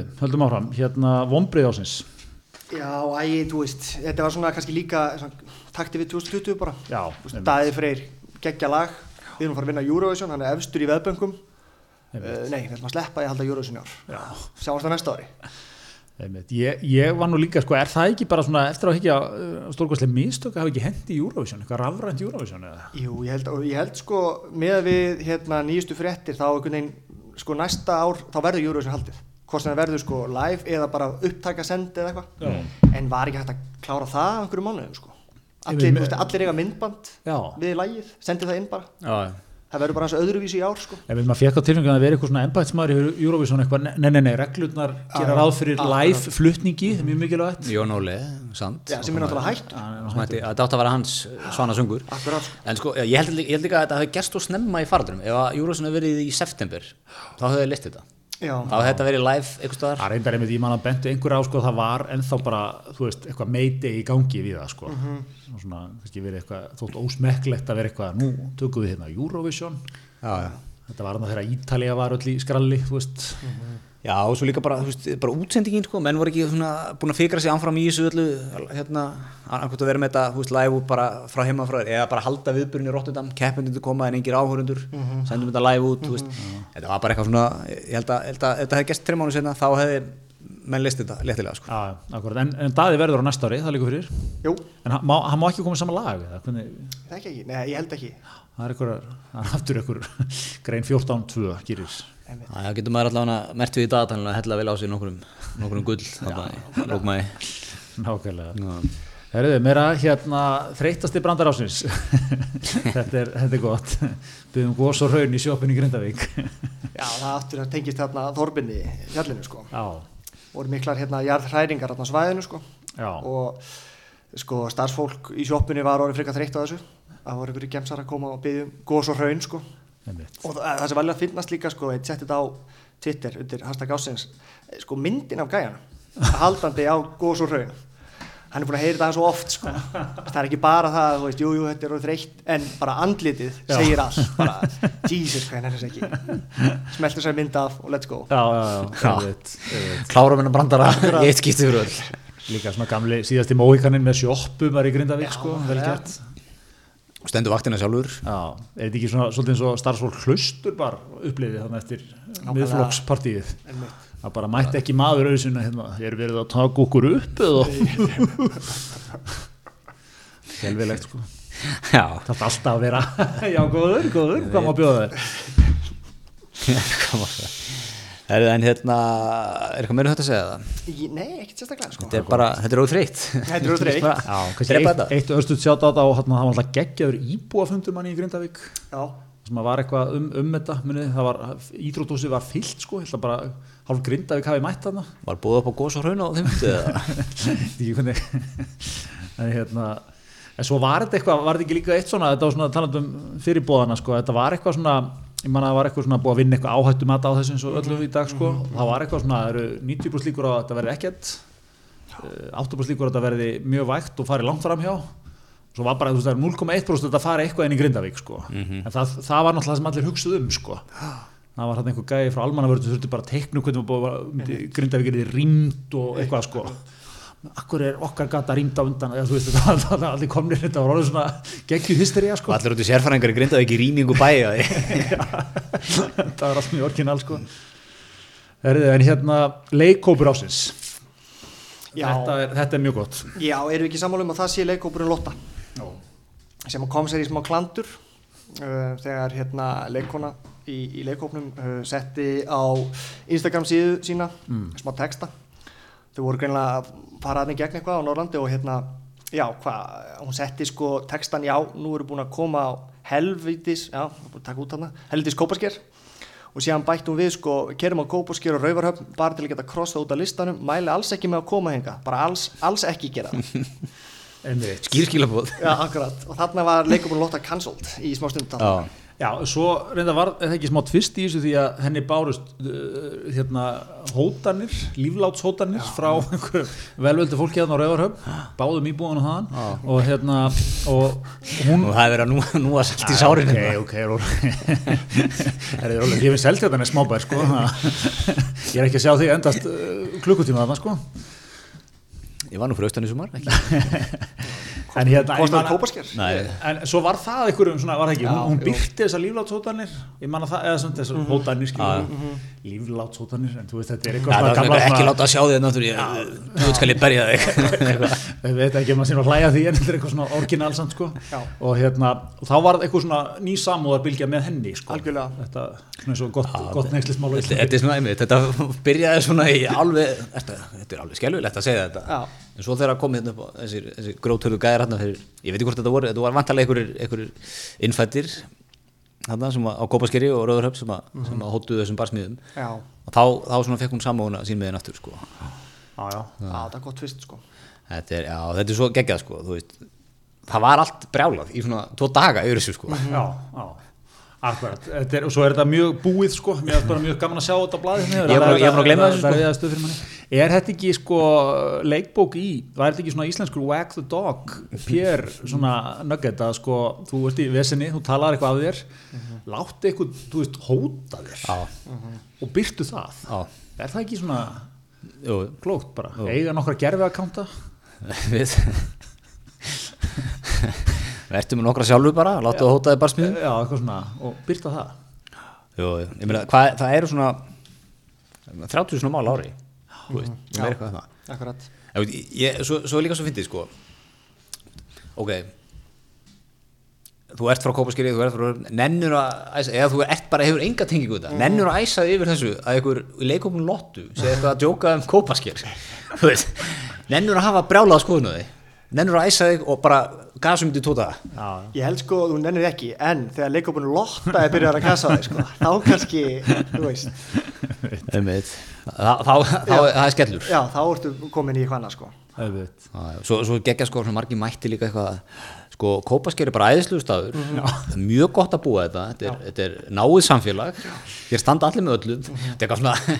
Já, æ, þú veist Þetta var svona kannski líka svona, takti við 2020 bara já. Daði Freyr geggja lag Við erum að fara að vinna Eurovision, hann er efstur í veðböngum uh. Nei, við ætlum að sleppa í að halda Eurovision í ár Já. Sjáumst það næsta ári. Ég, ég var nú líka, sko, er það ekki bara svona eftir að higgja stórkvæslega mistök að hafa ekki hendi í Eurovision, eitthvað rafrænt Eurovision eða? Jú, ég held, ég held sko með við hérna nýjustu fréttir þá sko næsta ár þá verður Eurovision haldið hvort sem það verður sko live eða bara upptaka sendi eða eitthvað Já. en var ekki hægt að klára það á einhverju mánuðum sko allir, þú veist, allir eiga myndband Já. við lægið, sendi það inn bara Já, það verður bara hans öðruvísi í ár sko. Ef maður fekk á tilfengjum að vera eitthvað svona embætsmaður í Eurovision eitthvað, nei, nei, nei, reglurnar gera ráð fyrir live flutningi, það er mjög mikilvægt. Jón Óli, sant Já, sem er náttúrulega hægt Þetta átti að vera hans svana söngur Akkurat, sko. En sko, ég held, ég held líka að þetta Já, Þá hefði þetta verið live einhvers staðar Það reyndar einmitt, ég man að bentu einhver á sko, það var ennþá bara, þú veist, eitthvað meiti í gangi við það, sko. Og svona, kannski verið eitthvað, þótt ósmekklegt að vera eitthvað, nú tökum við hérna Eurovision. Já, já Þetta var annað þegar Ítalía var öll í skralli, þú veist. Já, og svo líka bara, þú veist, bara útsendingin sko, menn voru ekki svona búin að fikra sig ánfram í þessu öllu, hérna, annarkvæmt að vera með þetta, þú veist, live út bara frá heima frá þér, eða bara halda viðburinn í Rotterdam, keppendundu koma en engir áhörundur, sendum þetta live út, þú veist, þetta var bara eitthvað svona, ég held að, held að ef þetta hefði gæst trim mánu senna, þá hefði menn list þetta léttilega, sko. Já, akkurat, en, en Daði verður á næsta ári, það líka fyrir. jú, En hann má, hann má ekki koma saman lag, eða hvernig, það ekki, nei, ég held ekki. Það er aftur eitthvað, grein 14.2 gerir. Já, getur maður allavega mert við í dagatalinu að hella vel á sig nokkrum, nokkrum gull, þarna, í lókmæði. Nákvæmlega. Já. Herriði, meira hérna þreytasti brandar ásins. þetta, er, þetta er gott. Byggðum gós og raun í sjópinu í Grindavík. Já, það aftur að tengist hérna Þorbinni fjallinu sko Já, voru miklar hérna jarðhræringar hérna svæðinu sko já, og sko starfsfólk í sjóppunni var orðið frekar þreytt á þessu það voru einhverju gemsar að koma og byggja um gós og raun sko. Og það, það sem valið að finnast líka sko eitt setti þetta á Twitter undir hashtag ásins sko myndin af gæjan haldandi á gós og raun hann er búin að heyra þetta svo oft sko það er ekki bara það, þú veist, jú, jú, þetta er orðið þreytt en bara andlitið Já. segir allt bara, Jesus, hvað er þessi ekki smeltur sér mynd af og let's go Já, já, já, Já. Klára minna brandara, ég eitt skipti fyrir öll. Líka svona gamli síðasti móikaninn með sjoppu var í Grindavík, sko, vel já. gert. Stendur vaktina sjálfur. Já, er þetta ekki svona svolítið eins og starfsfólk hlustur bara upplifið þannig eftir miðflokkspartíið? Það bara mætti ekki maður auðsina hérna, er verið að taka okkur upp eða? Helvilegt, sko. Já. Það er alltaf að vera, já, góður, góður, hvað má bjóða þér? Er það en hérna, er eitthvað meira hægt að segja það? Nei, ekkert sérstaklega sko. Þetta er bara, þetta er óþreytt. Þetta er óþreytt. Eitt, þetta. eitt östuð sjátt á þetta og það var alltaf geggjaður íbúafundur manni í Grindavík Já, sem var eitthvað um, um þetta munið, það var, ídrótúsið var fyllt sko, ég held að bara hálf Grindavík hafi mætt þarna Var búið upp á gós og hraun á þeim myndi eða? ekki hérna en svo var þetta eitthvað, var þetta ekki líka eitt svona þetta var svona talandum fyrirbóðana sko þetta var eitthvað svona, ég man að það var eitthvað svona búið að vinna eitthvað áhættum að á þessu eins og öllu í dag sko, það var eitthvað svona, það eru 90% líkur á að þetta verði ekkert. Eh, 8% líkur á að þetta verði mjög vægt og fari langt fram hjá svo var bara, þú veist, það er 0,1% að þetta fari eitthvað inn í Grindavík sko, en það, það var náttúrulega það sem allir hugsuð um sko. Það var hann einhver gæði frá almannavörðu þurfti bara að teikna hvernig að- myndi Grindavík er rýmt og eitthvað sko akkur er okkar gata rýmt á undan eða, þú veist, þetta allir komnir þetta var orðið svona geggjuð hystería Og sko. Allir út í sérfæringar í grindaði ekki rýmingu bæja. það var allt mjög orginal sko. En hérna leikópur ásins já, þetta er, þetta er mjög gott. Já, erum við ekki sammála um að það sé leikópurinn Lotta? Já. sem kom sér í smá klandur uh, þegar hérna leikona í, í leikópnum uh, setti á Instagram síðu sína smá texta. Þau voru greinlega að fara aðeins gegn eitthvað á Norrlandi og hérna já, hvað, hún setti sko textan já, nú eru búin að koma á helvitis, já, taka út hana helvitis kópasker og síðan bætti hún við sko, kerum á kópasker og rauvarhöfn bara til að geta krossað út af listanum mæli alls ekki með að koma henga, bara alls, alls ekki gera það. Skýrskilabóð. Já, akkurat. Og þarna var leikupun Lotta cancelled í smá stund. Já. Já, svo reynda var það ekki smá tvist í þessu því að henni bárust uh, hérna hótanir, líflátshótanir frá einhverju velvöldu fólki hérna á Rauvarhöfn, báðum íbúðan og þaðan og hérna og hún Og það er verið að nú, nú að salta í sárinu. Ok, ok, er ég finn selt þetta smábær sko? Ég er ekki að sjá því endast uh, klukkutíma þarna sko. Ég var nú fyrir austan í sumar, ekki? En hérna man-. En svo var það einhverjum svona, var það ekki, Já, hún, hún byrti þessar líflátshótanir. Ég man að það, eða svona þessar hótanir Já, skilur Líflátshótanir, en þú veist þetta er eitthvað það svona ekki láta að sjá þig náttúrulega, þú veit skal ég berja þig. Eitthvað. Ég veit ekki um að sína að hlæja því en þetta er eitthvað svona orginalsamt sko. Já. og hérna, og þá var eitthvað svona ný samúðarbylgja með henni sko. Þetta, svona eins og gott, gott neykslismál á Þetta er svona þetta byrjaði svona í alveg, þetta, þetta er alveg skelvilegt að segja þetta. En svo þegar að komið hérna upp á þessir, þessir grótölu gæðir hérna fyrir, ég veit ekki hvort þetta voru, þetta var vantarlega einhverjir, innfættir, þarna sem að, á Kópaskeri og Rauðurhöfn sem, að, sem að hóttuðu þessum barsmiðum Já, og þá, þá svona fekk hún sammána sín með henn aftur sko. já, já, já, það er gott fyrst sko. Þetta, er, já, þetta er svo geggjað sko, þú veist. Það var allt brjálað í svona tvo daga yfir þessu sko. já, já. Akkurat, er, og svo er þetta mjög búið sko, mér er bara mjög gaman að sjá þetta á blaðið Ég er er bara að gleyma þessu, sko. sko. Er þetta ekki sko leikbók í, var þetta ekki svona íslenskur wag the dog, pér svona nugget að sko, þú ert í vesinni, þú talar eitthvað af þér láttu eitthvað, þú veist, hóta þér já, og byrtu það. Já, er það ekki svona klókt bara, eiga nokkra gerfi að kánta við verðum með nokkra sjálfu bara, láttu það hótaði barsmiðum já, eitthvað svona, og byrta það? Jú, ég meina, hvað, það eru svona 30 svona mál ári. Þú veist, ég meira eitthvað en það. Akkurat. Ég ég, svo, svo er líka svo fyndið sko. Ok. Þú ert frá Kópaskeri, þú ert frá nennur að æsa, eða þú ert bara hefur enga tengingu þetta, nennur að æsa yfir þessu að einhver í leikopun lottu segja eitthvað að djóka um veist, nennur að hafa brjálað skoðun á þig nennur að æsa þig og bara gasum til tóta já, Ég held sko að þú nennir ekki en þegar leikopun Lotta er byrjar að kassa á þig sko, þá kannski, þú veist. Þá, er skellur. Já, þá ertu komin í hvaðna sko. Já. Svo, svo geggja sko, margir mætti líka eitthvað sko, Kópasker er bara æðislu staður. Það er mjög gott að búa þetta. Þetta er, þetta er náið samfélag. Hér standa allir með öllum þetta er eitthvað svona,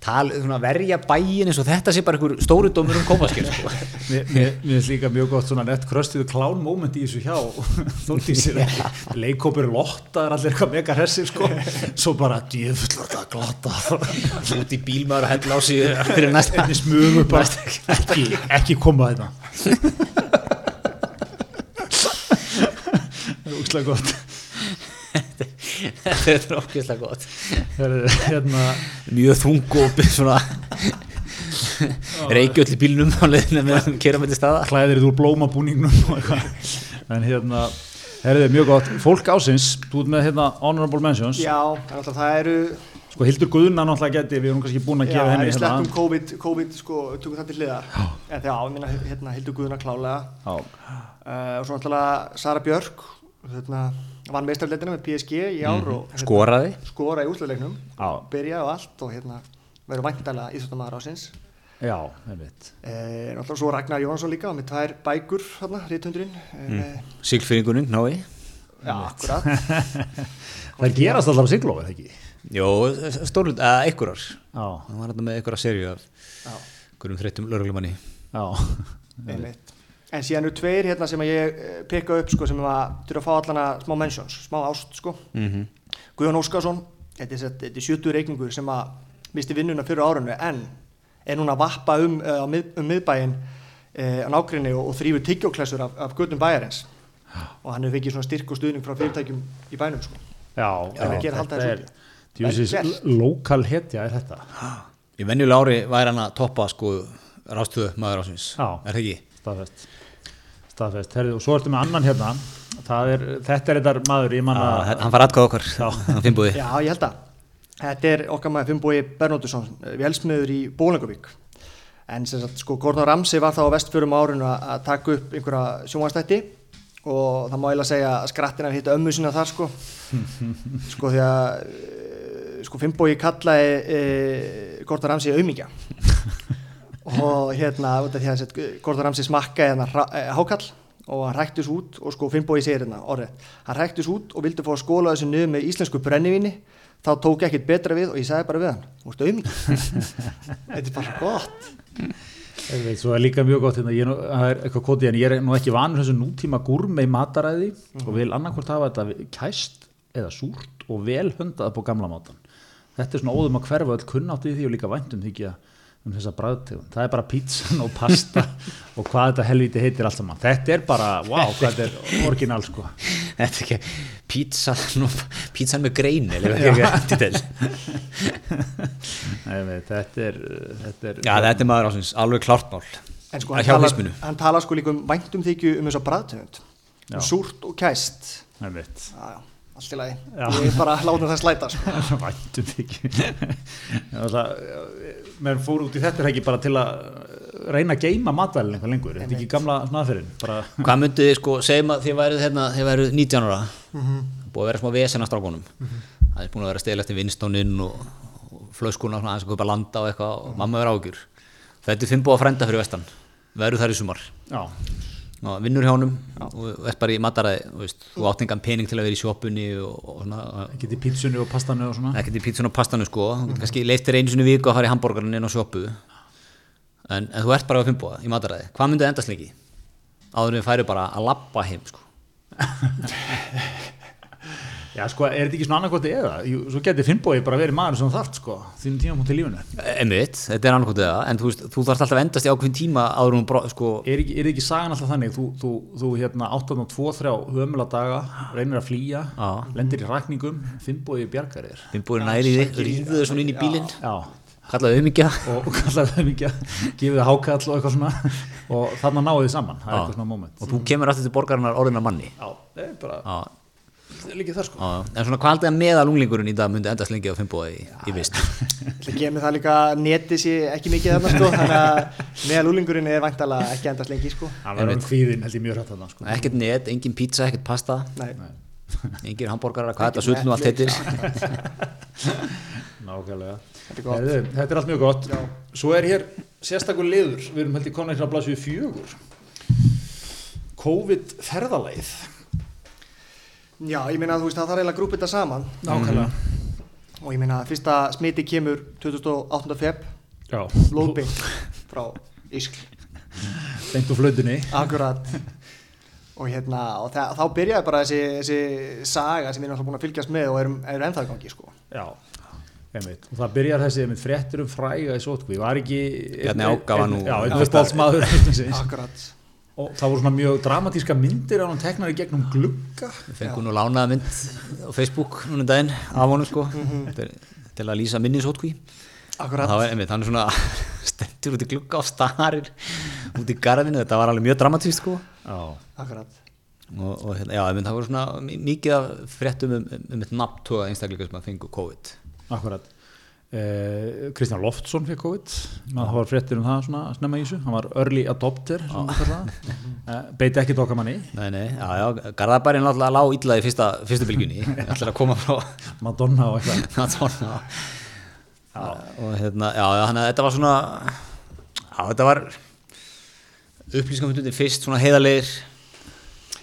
tal, svona verja bæin eins og þetta sé bara einhver stóri dómur um Kópasker sko. Mér finnst líka mjög gott svona nett kröstuðu klán moment í þessu hjá Þórdísir leikópur lotta er allir eitthvað mega hressir sko. Svo bara djöfull var þetta glata út í bílmaður og hella á sig fyrir næsta bara. Ekki, ekki koma þetta. Það er úkslega gott þetta er okkislega gott. Hérna mjög þung og svona reykjöld í bílnum á leiðinu með að kera með til staða. Klæðir þú úr blómabúningnum en hérna Herðu, mjög gott, fólk ásins, þú ert með hérna honorable mentions, Já, en alltaf það eru sko Hildur Guðna náttúrulega geti, við erum kannski búin að Já, gefa það henni er hérna sleppum COVID, COVID sko, tökum það til hliðar. En þegar á, minna, hérna, Hildur Guðuna klálega. Já, uh, Og svo náttúrulega Sara Björk hérna, Vann meistarleitina með PSG í ár og hérna, skoraði? skora í úsleiknum já, Byrja og allt og hérna verður væntalega íþjóttamæður ásins já, einmitt. Eh, Náttúrulega svo Ragnar Jónsson líka með tvær bækur, hérna, rítundurinn mm. Sigfyrringunum, nái Já, akkurat. Það gerast alltaf siglófið, ekki? Jó, stórlut, eða einhverjar. Já, hann var þetta með einhverja serju af Já, einhverjum þreyttum lauruglumanni já, einmitt En síðan eru tveir hérna sem að ég eh, pikka upp sko, sem að þurfa að fá allana smá mentions, smá ást sko. mm -hmm. Guðjón Óskarsson, þetta er, þetta er 70 reikningur sem að misti vinnuna fyrir árunni en er núna að vappa um, uh, mið, um miðbæin uh, á nákrinni og, og þrýfur tyggjóklessur af, af göttum bæjarins og hann hefur fengið svona styrk og stuðning frá fyrirtækjum í bænum sko. já, er þessu úti. Djúsis, Vel lokal hetja er þetta í venjulega ári væri hann að toppa sko rástöðu maður ásins Já. er það ekki? Staðfest Staðfest, herrðu, og svo ertu með annan hérna. Það er, þetta er þetta maður, ég manna Já, hann fara atkvæða okkar hann finnbúði Já, ég held að Þetta er okkar maður Finnbói Bernóttusson velsmiður í Bólingavík en sem sagt, sko, Gordon Ramsay var þá á vestfjörum árinu að að taka upp einhverja sjónvastætti og það má eiginlega segja að skrattin af hitta ömmu sinna þar sko. Sko því að eh, sko Finnbói kallaði e, Gordon Ramsay auðmíkja og hérna út af því að Gordon Ramsay smakkaði hérna eh, hákall og hann ræktus út og sko Finnbói segir hérna orðið, hann ræktus út og vildi fá að skóla þessu niður með íslensku brennivíni. Þá tók ekkert betra við og ég sagði bara við hann þú ert auðmíkja þetta er bara gott. Ég svo er líka mjög gott hérna, ég, er eitthvað kótið en ég er nú ekki vanur þessu nútíma gúrmei mataræði og vil annarkvort hafa þetta kæst eða súrt og vel höndað på gamla mátan þetta er svona óðum að hverfa öll kunnátt í því og líka væntum því ekki um þessa bræðtegund það er bara pítsan og pasta og hvað þetta helviti heitir allt saman. Þetta er bara, wow, hvað þetta er orginal sko. Þetta er ekki pizza nú, pizzan með grein eða ekki? Ekki til Nei, þetta er, þetta er já þetta er maður ásins alveg klart mál. En sko Að hann talar, hann talar sko líka um væntum þykju um þessa bræðtöfund Já. um súrt og kæst. Nei, veit. já, já, allt í lagi. Ég er bara láta það slæta sko. væntum því menn fór út í þetta er ekki bara til að reyna að geima matvælinn eitthvað lengur, þetta er ekki gamla snaðferðin bara, hvað myndið þið sko segjum að þið værið hérna þið værið 19 ára. Búið að vera smá vesen að strákunum. Það er búin að vera stil eftir vinstóninn og, og flöskuna svona aðeins að kaupa landa og eitthvað og mamma verið ágjur þetta er fimm búið að frenda fyrir vestan. Verður þar í sumar. Já, og vinnur hjá honum og ert bara í mataræði þú veist, þú átt engan pening til að vera í sjópunni og, og ekki til pítsunni og pastanu og svona. Ekkert í pítsun og pastanu sko. Þú getur kannski leiftir einu sinni í viku að fara í hambúrgarinn inn á sjópu en, en þú ert bara á fimmboða í mataræði hvað myndi endast lengi? áður en við færi bara að labba heim sko Já, sko, er þetta ekki svona annarkvæmt eða? Jú, Svo geti Finnbói bara verið maður sem þú þarft, sko, þínum tíma í lífinu. Einmitt, þetta er annarkot eða, en þú, veist, þú þarfst alltaf að endast í ákveðin tíma áður en hún brá, sko, Er ekki, er ekki sagan alltaf þannig, þú, þú, þú hérna áttan á tvo, þrjá hömula daga, reynir að flýja, Já. lendir í rækningum, Finnbói bjargar þér. við búin næri þig, ríðu þau svona inn í bílinn, Já, kallaði umíkja, og, og kallaði að gefið hákall og eitthvað svona, og þarna náðu þið saman, það er Já. eitthvað svona moment. og þú kemur aftur til borgarinnar orðina manni. Já, það er bara, Já, það er líka það, sko. en svona hvað haldið að meðal unglingurinn í dag myndi endast lengi á fimmboða í, í vist? Það gemur það líka að netið sé ekki mikið þarna sko, þannig að meðal úlingurinn er væntalega ekki endast lengi sko. Það var um hvíðin, held ég mjög hrætt þarna, sko. Ekkert net, engin pizza, ekkert pasta, Nei, engin hambúrgarar, hvað þetta sull nú allt heitir. Nákvæmlega. Þetta er þetta er allt mjög gott. Já. Svo er hér sérstakur liður, við erum held ég konar hér að blasu fjögur. COVID ferðaleið. Já, ég meina að þú veist það þarf eiginlega að grúpa þetta saman Nákvæmlega. og ég meina að fyrsta smiti kemur 2008. feb, Já. blóðbing frá Ískl, Beint úr flöndinni. akkurat og hérna, og það, þá byrjaði bara þessi, þessi saga sem við erum alltaf búin að fylgjast með og erum, erum ennþá í gangi sko. Já. Einmitt. Og það byrjar þessi einmitt, fréttur um fræga í sótkví. Var ekki... Bjarni Áka var nú- Já, Já. uppáhaldsmaður. akkurat, og það voru svona mjög dramatíska myndir á hann teknar í gegnum glugga. Við fengum nú lánaða mynd á Facebook núna um daginn af honum sko, Þetta er til að lýsa hann er svona stendur út í glugga á starir út í garðinu, þetta var alveg mjög dramatíst sko. Já. akkurat, og, og hérna, já, einmitt, það voru svona mi- mikið af fréttum um, um, um eitt nafntóða einstakleika sem að fengu COVID. Akkurat. Eh, Kristján Loftsson fyrir COVID. Það var fréttir um það svona snemma í þessu. Hann var early adopter eh, beiti ekki dokkamanni. Nei, nei, já, já, Garðabærin náttúrulega lág illa í fyrsta, fyrstu bylgjunni, ætlar að koma frá Madonna og eitthvað. Madonna. Og hérna, já, að þetta var svona já, þetta var upplýsingamundundir fyrst svona heiðarleir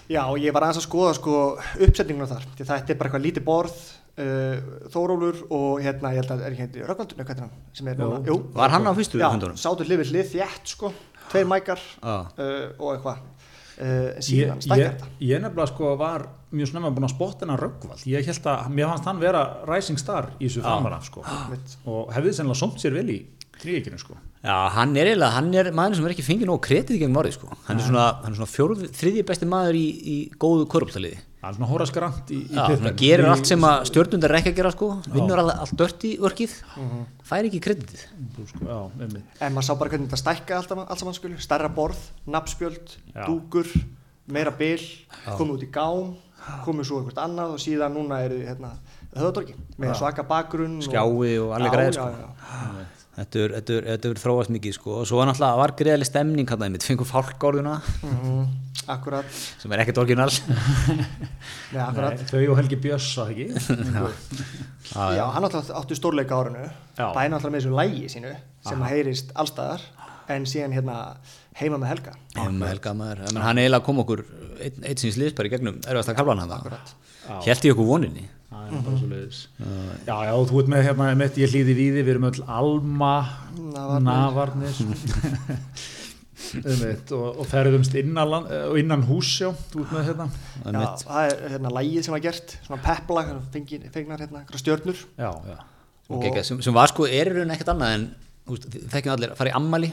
já ég var aðeins að skoða sko uppsetninguna þar, því þetta er bara eitthvað lítið borð uh, Þórólfur og hérna, ég held að er ekki hérna Röggvaldur, hvað er hann, sem er núna, jú, var hann á fyrstu já, fundunum? sátu hlið þétt sko, tveir mækar Já. uh, og eitthvað. Uh, ég, síðan ég, stækkar þetta. ég nefnilega sko var mjög snemma búin að spotta hennar Röggvald ég held að, mér fannst hann vera rising star í þessu framara sko. Mitt. og hefði sennilega somt sér vel í tríekinu sko. Já, hann er eiginlega, hann er maður sem er ekki fengið nóg kredit í gegnum orðið sko. Hann er svona, hann er svona þriðji besti maður í, í góðu körptaliði. Er svona Horace Grant í, í Já, hann gerir allt sem að stjórnundar er ekki að gera sko, vinnur all, allt dört í örkið, fær ekki kreditið. Sko, já, en maður sá bara hvernig þetta stækka allt, allt saman skulu stærra borð, nabbspjöld, Já. dúkur meira bil, komið út í gám komið svo eitthvað annað og síðan núna eru hérna höfðatorki með svaka bakgrunn og- Skjái og alveg Já, greið, já, sko. já. Þetta er, þetta er, þetta er þróast mikið sko, og svo var náttúrulega, var greiðlega stemning hann að mitt, fengur fálkórðuna, Mhm, akkurat, sem er ekkert orginal. Nei, akkurat. Nei, þau og Helgi Björns að ekki? Já, hann átti, átti stórleika á árinu. Já. bæði náttúrulega með þessu lægi sínu sem að heyrist allstaðar en síðan hérna heima með Helga. Hefum helga maður, Ég meina, hann eiginlega kom okkur einn ein síns liðsbæri gegnum erfasta kalvan hann það. Helt í okkur voninni. Það er bara svo leiðis Já, já, þú ert með hérna, með, ég hlýði víði, við erum öll Alma, Navarnir. Navarnir. Einmitt, og, og ferðumst innan, land- eh, og innan hús, já, þú ert með hérna. Já, það er hérna lægið sem var gert svona peplag, fengin, fengnar hérna stjörnur. Já, já, og geggjað, sem, sem var sko, er í raun ekkert annað en þið þekkjum allir að fara í ammali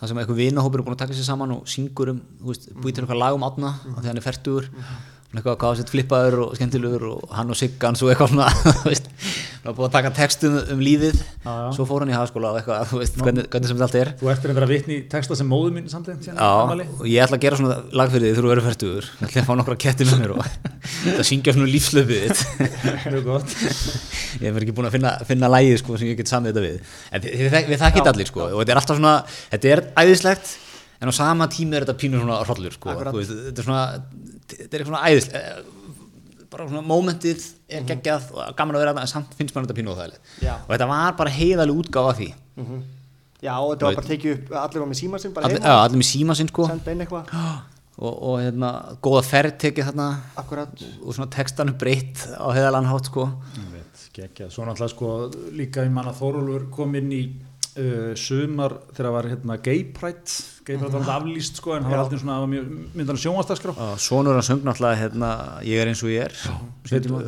það sem eitthvað vinahópur er búin að taka sér saman og syngur um, búið til eitthvað lag um átna mm. því hann er fertugur. Og eitthvað hvað sett flippaður og skemmtilegur og hann og Siggan svo eitthvað hann var búin að taka textum um lífið. Já, já. svo fór hann í hagaskóla og eitthvað, veist, hvernig, hvernig sem þetta allt er. Þú ert reyndar að vitni texta sem móðu mín samtlengt Já, og ég ætla að gera svona lag fyrir því þú verður færtugur ég ætla að fá nokkra ketti með mér og þetta syngja svona lífslöfið Mjög gott. Ég hef ekki búin að finna, finna lægið sko, sem ég get samið þetta við. En við, við, við þekkit allir sko, og þetta er alltaf svona þetta er æðislegt en á sama tími er þetta pínur svona hrollur sko, veist, þetta er svona þetta er svona æðislegt bara svona momentið er geggjað og gaman að vera þarna en samt finnst maður þetta pínu óþægilegt. Já. og þetta var bara heiðalega útgáfa af því. Já, og þetta var bara tekið upp allir var með síma sinn bara allir, heima, já, allir með síma sinn sko. Senda inn eitthvað. Og, og hérna, góða ferð tekið þarna. Akkurat, og svona textanu breytt á heiðalega hátt sko. Ég veit, geggjað. Svo náttúrulega sko líka ég man að Þórólfur kom inn í uh, sumar þegar var hérna Gay Pride, Gay Pride var alltaf aflýst sko en það var alltaf svona, það var mjög myndan sjónvastaskrá. og sonur hann söng náttúrulega hérna, ég er eins og ég er.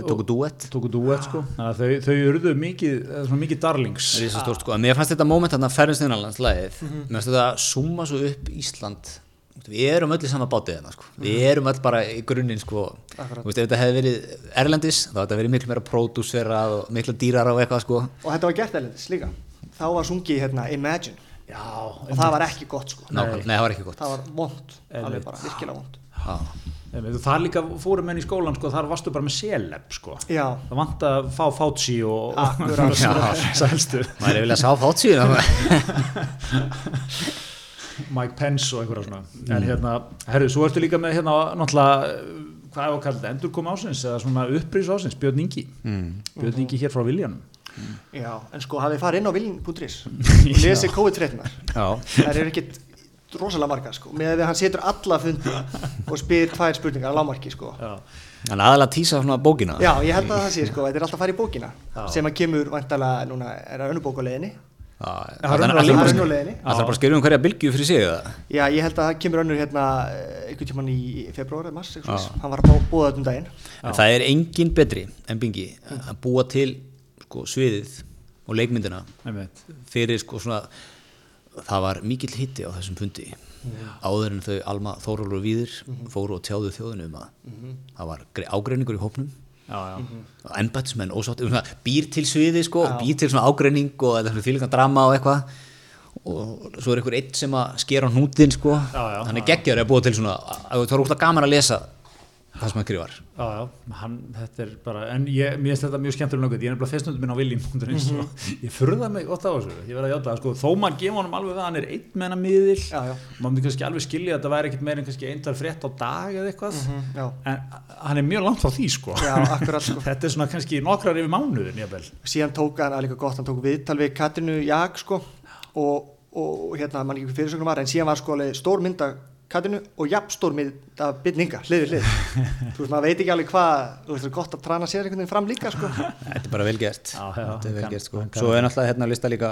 Tóku duett Tóku duett sko, að þau, þau urðu mikið, eða svona mikið darlings. Rísastórt sko, en mér fannst þetta moment þarna ferðist innanlands lagið, mér fannst þetta summa svo upp Ísland. Við erum öll í sama bátið hérna sko, við erum öll bara í grunninn sko, Akkurat. þú veist ef þetta hefði verið erlendis, þá hefði þetta verið miklu meira pródúserað og miklu dýrar og eitthvað sko. Og þetta var gert erlendis líka þá var sungið hérna Imagine. Já, og það var ekki gott sko. Nákvæmlega, nei. það var ekki gott. Það var vond, alveg Einmitt. bara virkilega vond Já. Einmitt, og það líka fórum menn í skólan sko, þar varstu bara með seleb sko. já, Það vant að fá Fauci og, Akkurat. og sælstu maður er vilja að sá fátt síðan Mike Pence og einhverja svona. En hérna, herru, svo ertu líka með hérna náttúrulega, eh, hvað er að kalla þetta? Endurkom ásins eða svona upprýs ásins, Björn Ingi. Björn Ingi hér frá Viljanum já, en sko hafið farið inn á vilin.is og lesið COVID-19 Já, það eru ekkit rosalega margar sko með að hann setur alla fundi og spyr tvær spurningar á lámarki sko. Já, en aðalega tísa svona bókina. Já, ég held að það sé sko, þetta er alltaf að fara í bókina Já. sem að kemur vantalega, núna er það önnubókuleginni er það bara- er bara skrifum hverja bylgju fyrir sig eða? já, ég held að það kemur önnur hérna eh, einhvern tímann í februar eða mars, hann var að búa þetta um daginn. Það er engin betri en Bingi að búa til sko, sviðið og leikmyndina einmitt fyrir sko svona það var mikill hitti á þessum fundi áður en þau Alma Þórólur og Víðir fóru og tjáðu þjóðinu um að það var gre- ágreiningur í hópnum Já, já, embætsmenn ósátt býr til sviði sko, býr til svona ágreining og svona fylgjan drama og eitthvað og svo er einhver einn sem að skera á hnútin sko, Já, já, hann er geggjör að búa til svona, að það er úrslag gaman að lesa það sem hann skrifar. Já, já, hann, þetta er bara, en ég, mér finnst þetta mjög skemmtilega nokkuð, ég er nefnilega festnundum minn á viljum.is Mhm. og ég furða mig gott á þessu, ég verði að játa það, sko, þó maður gefa honum alveg það, hann er einn menna miðil, Já, já. maður myndi kannski alveg skilja að þetta væri ekkit meir en kannski eintal frétt á dag eða eitthvað, já, en hann er mjög langt frá því, sko. já, akkurat sko. Þetta er svona kannski nokkrar yfir mánuðin, síðan tók hann líka gott, hann tók viðtal við Katrinu Jag sko. Og, og hérna, Katrinu og jafn stór mynd af Byrninga, hlið við hlið. Þú veist, maður veit ekki alveg hvað þú veist, það er gott að trana sér einhvern veginn fram líka sko. Þetta er bara vel gert. Já, já, þetta er vel kann- gert sko. svo er náttúrulega hérna að lista líka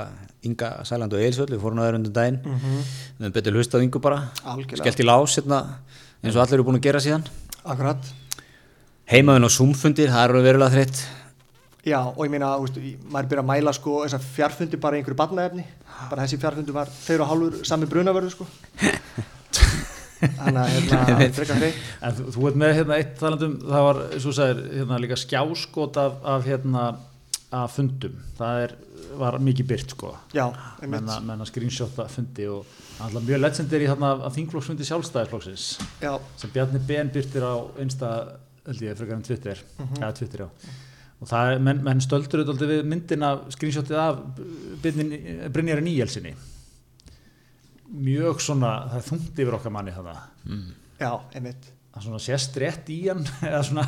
Inga Sæland og Eilsvöld við fórum á undir daginn. Við höfum betur hlust á Ingu bara. Algjörlega. skellt í lás hérna, eins og allir eru búin að gera síðan. Akkurat, heimaðun og Zoom-fundir, það eru verulega þreytt. Já og ég meina í- maður byrja að mæla sko þessar fjarfundi bara í einhverju barnaefni. Bara þessi fjarfundi var þeir og hálfur sami brunavörðu sko þannig að hérna, frekar hreint. En þú, þú ert með hérna eitt talandum, það var, svo sagðir, hérna líka skjáskot af, af hérna, af fundum, það er, var mikið byrt, sko. já, menna, menna screenshota fundi og alltaf mjög legendary hérna af þingflokksfundi sjálfstæðisflokksins. Já, sem Bjarni Ben byrtir á einsta, held ég, frekar en Twitter. Eða Twitter, já. Og það er, menn, menn stöldur þetta við myndin af screenshotið af Brynjari Níelsinni mjög svona, það er þungt yfir okkar manni þannig já, einmitt. Það svona sést rétt í hann eða svona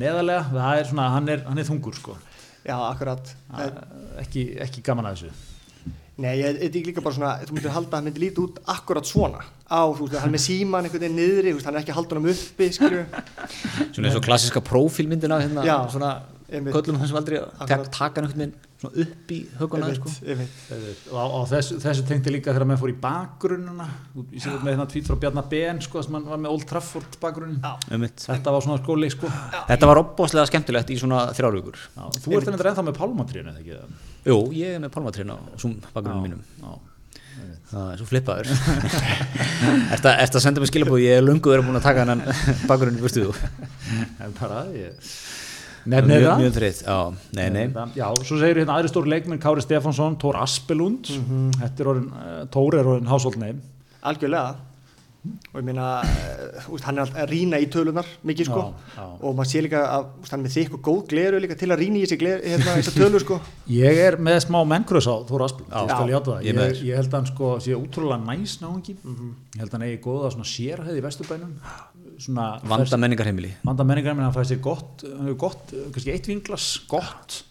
neðarlega, það er svona, hann er, hann er þungur sko. Já, akkurat. Það ekki, ekki gaman að þessu. Nei, ég þetta er líka bara svona, þú myndir halda að hann myndi líti út akkurat svona. Á, þú veist, hann með síman einhvern veginn niðri, þú veist, hann er ekki að halda hann uppi, skilju, svona eins og klassiska prófílmyndina hérna, Já, svona einmitt. köllum þessum aldrei taka hann einhvern veginn upp í höguna sko. og á, á þessu, þessu tengdi líka þegar menn fór í bakgrunnuna ég sé þetta með hérna tvít frá Bjarnar Ben sko, sem hann var með Old Trafford. Einmitt. þetta var svona skóli sko. Þetta var opbóðslega skemmtilegt í svona þrjárvíkur Já, þú ert endur ennþá með pálmatrínu jú, ég er með pálmatrinn á Zoom bakgrunum mínum. Já, það er svo flippaður. Ertu að, að senda mig skilabúð ég er lungu verið búin að taka hann bakgrunni burtu þú? En bara ég nefnir mjög, það? mjög þreitt, já, nei, nei. Já, svo segir hérna aðri stór leikmenn Kári Stefánsson, Tór Aspelund þetta er orðin, uh, Tór er orðin name. Algjörlega. Og ég meina, eh, veist, hann er alltaf að rýna í tölunar mikið, sko. Já, já. og maður sé líka að, veist, hann er með þykk og góð gleru líka til að rýna í þessi gleru, hérna, þessar tölur, sko. Ég er með smá menngröðs á Þór Aspelund, Já. ég skal játa það. Ég ég, held að hann sko sé útrúlega næs náungi. Ég held að hann eigi góða svona sérhæði í vesturbænum vanda menningarheimili. Vanda menningar menn hann fæði sér gott, gott kannski eitt vinglas, gott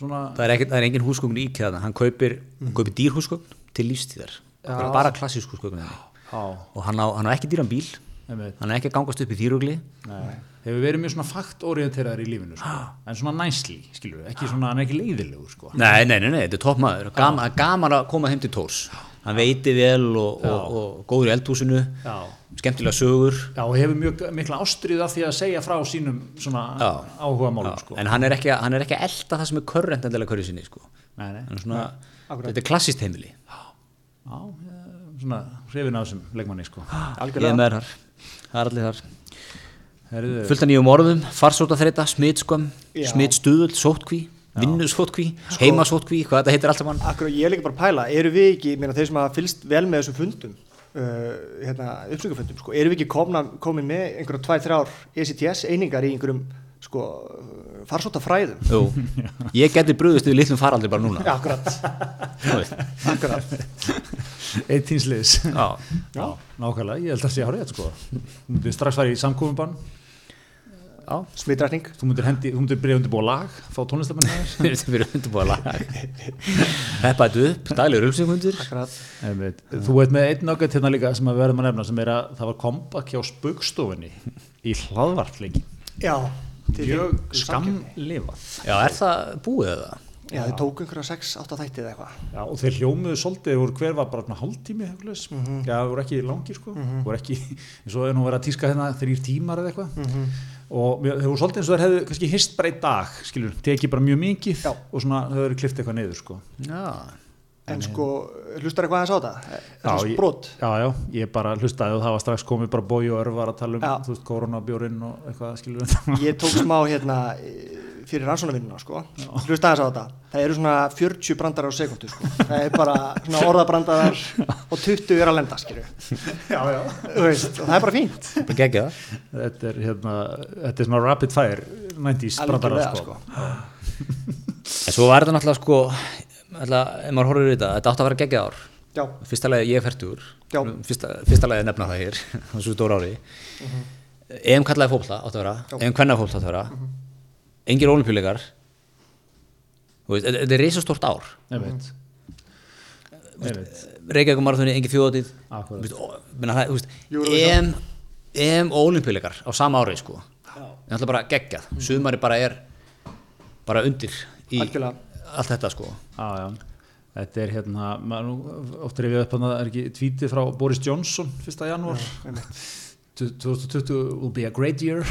svona, það er, ekki, það er engin húsgögn í kæða hann kaupir, mm. kaupir dýrhúsgögn til lífstíðar. Bara, klassísk húsgögn og hann á, hann á ekki dýran bíl. Einmitt, hann er ekki að gangast upp í þýrugli hefur verið mjög svona faktorienteraður í lífinu sko. en svona næsli, skilur við, ekki svona, hann er ekki leiðilegur sko. nei, nei, nei, nei, þetta er topp maður gaman, gaman að koma heim til Tórs hann veiti vel og, og, og góður í eldhúsinu. Já, skemmtilega sögur. Já, og hefur mjög mikla ástrið af því að segja frá sínum svona áhuga málum sko. en hann er ekki, að- hann er ekki að elda það sem er körrent endilega hverju sinni sko. nei, nei, er svona, þetta er klassist heimili. Já, svona hrifin af þessum leikmanni sko. ég með þar, það er allir þar. Herðu, fullt af nýjum orðum, farsóta þreita, smitskömm Já. smitsstuðul, sótkví vinnusótkví, heimasótkví hvað þetta heitir allt saman Akkur ég er líka bara að pæla, eru við ekki, meina, þeir sem hafa fylst vel með þessum fundum, uh, hérna, uppsöngufundum, sko, eru við ekki komna, komin með einhverja tvær, þrjár ECTS einingar í einhverjum, sko, farsóta fræðum? Jú, ég geti brúðist yfir litlum faraldi bara núna akkurat, Þú veist. akkurat. eitt. Já, nákvæmlega, ég held að sé hárið sko. Strax fara í samkofinbann Já, Smitrækning. Þú myndir, hendi, þú myndir byrja undirbúa lag Fá tónlistamann þér við erum undirbúið lag Peppa þetta upp, daglegur umsýkundur Akkurat. Þú veit með einn nögget hérna líka sem að verðum að nefna sem er að það var comeback hjá spugstofunni í hlaðvartleiki Já. Mjög skamlifað Já, er það búið eða? Já, þau tóku einhverja 6-8 þætti eða eitthvað. Já, og þeir hljómuðu svolítið, þeir voru hver var bara svona hálftími hefðulegs, mm Mhm. -hmm. já, það voru ekki langir sko, voru ekki, eins og er nú verið að tíska hérna þrýr tímar eða eitthvað Mhm. Og mér- þeir voru svolítið eins og þeir hefðu kannski hist bara í dag, skilur, tekið bara mjög mikið Já. og svona þau eru klift eitthvað niður sko. Já, En sko, hlustar eitthvað aðeins á það? Já, Það er ég- brot. Já, já, ég bara hlustaði og það var strax komið bara bói og örvar að tala um, Já. þú veist, koronabjórin og eitthvað, skilur Ég tók smá hérna fyrir rannsónavinnuna, sko. Hlusta aðeins á þetta. Það eru svona 40 brandar á sekundu, sko. Það er bara svona orðabrandarar og 20 er að lenda. Já, já Þú veist, og það er bara fínt. það Þetta er hérna, þetta er svona rapid fire 90s brandara Algjörlega, sko. En svo var þetta náttúrulega sko ætla, ef maður horfður í þetta, þetta átti að vera geggjað ár Já, Fyrsta lagi ég er færtur. Fyrsta, fyrsta lagi að nefna það hér þessu stóra ári Ef kallaði fólkla átti að vera. Ef kvenna fólkla átti að vera Engir olimpíuleikar Þú veist, Þetta er reisastort ár Ég Ég Reykjavík marathoni, engin þjóðatíð Akkúrat. Þú veist, ó- meina það, þú veist, Eurovision. EM, EM og olimpíuleikar á sama ári sko. en alltaf bara geggjað sumari bara er bara undir í Algjörlega. allt þetta sko Já, já. Þetta er hérna, nú ofta er við upp að það er ekki tvítið frá Boris Johnson 1. janúar. 2020 will be a great year.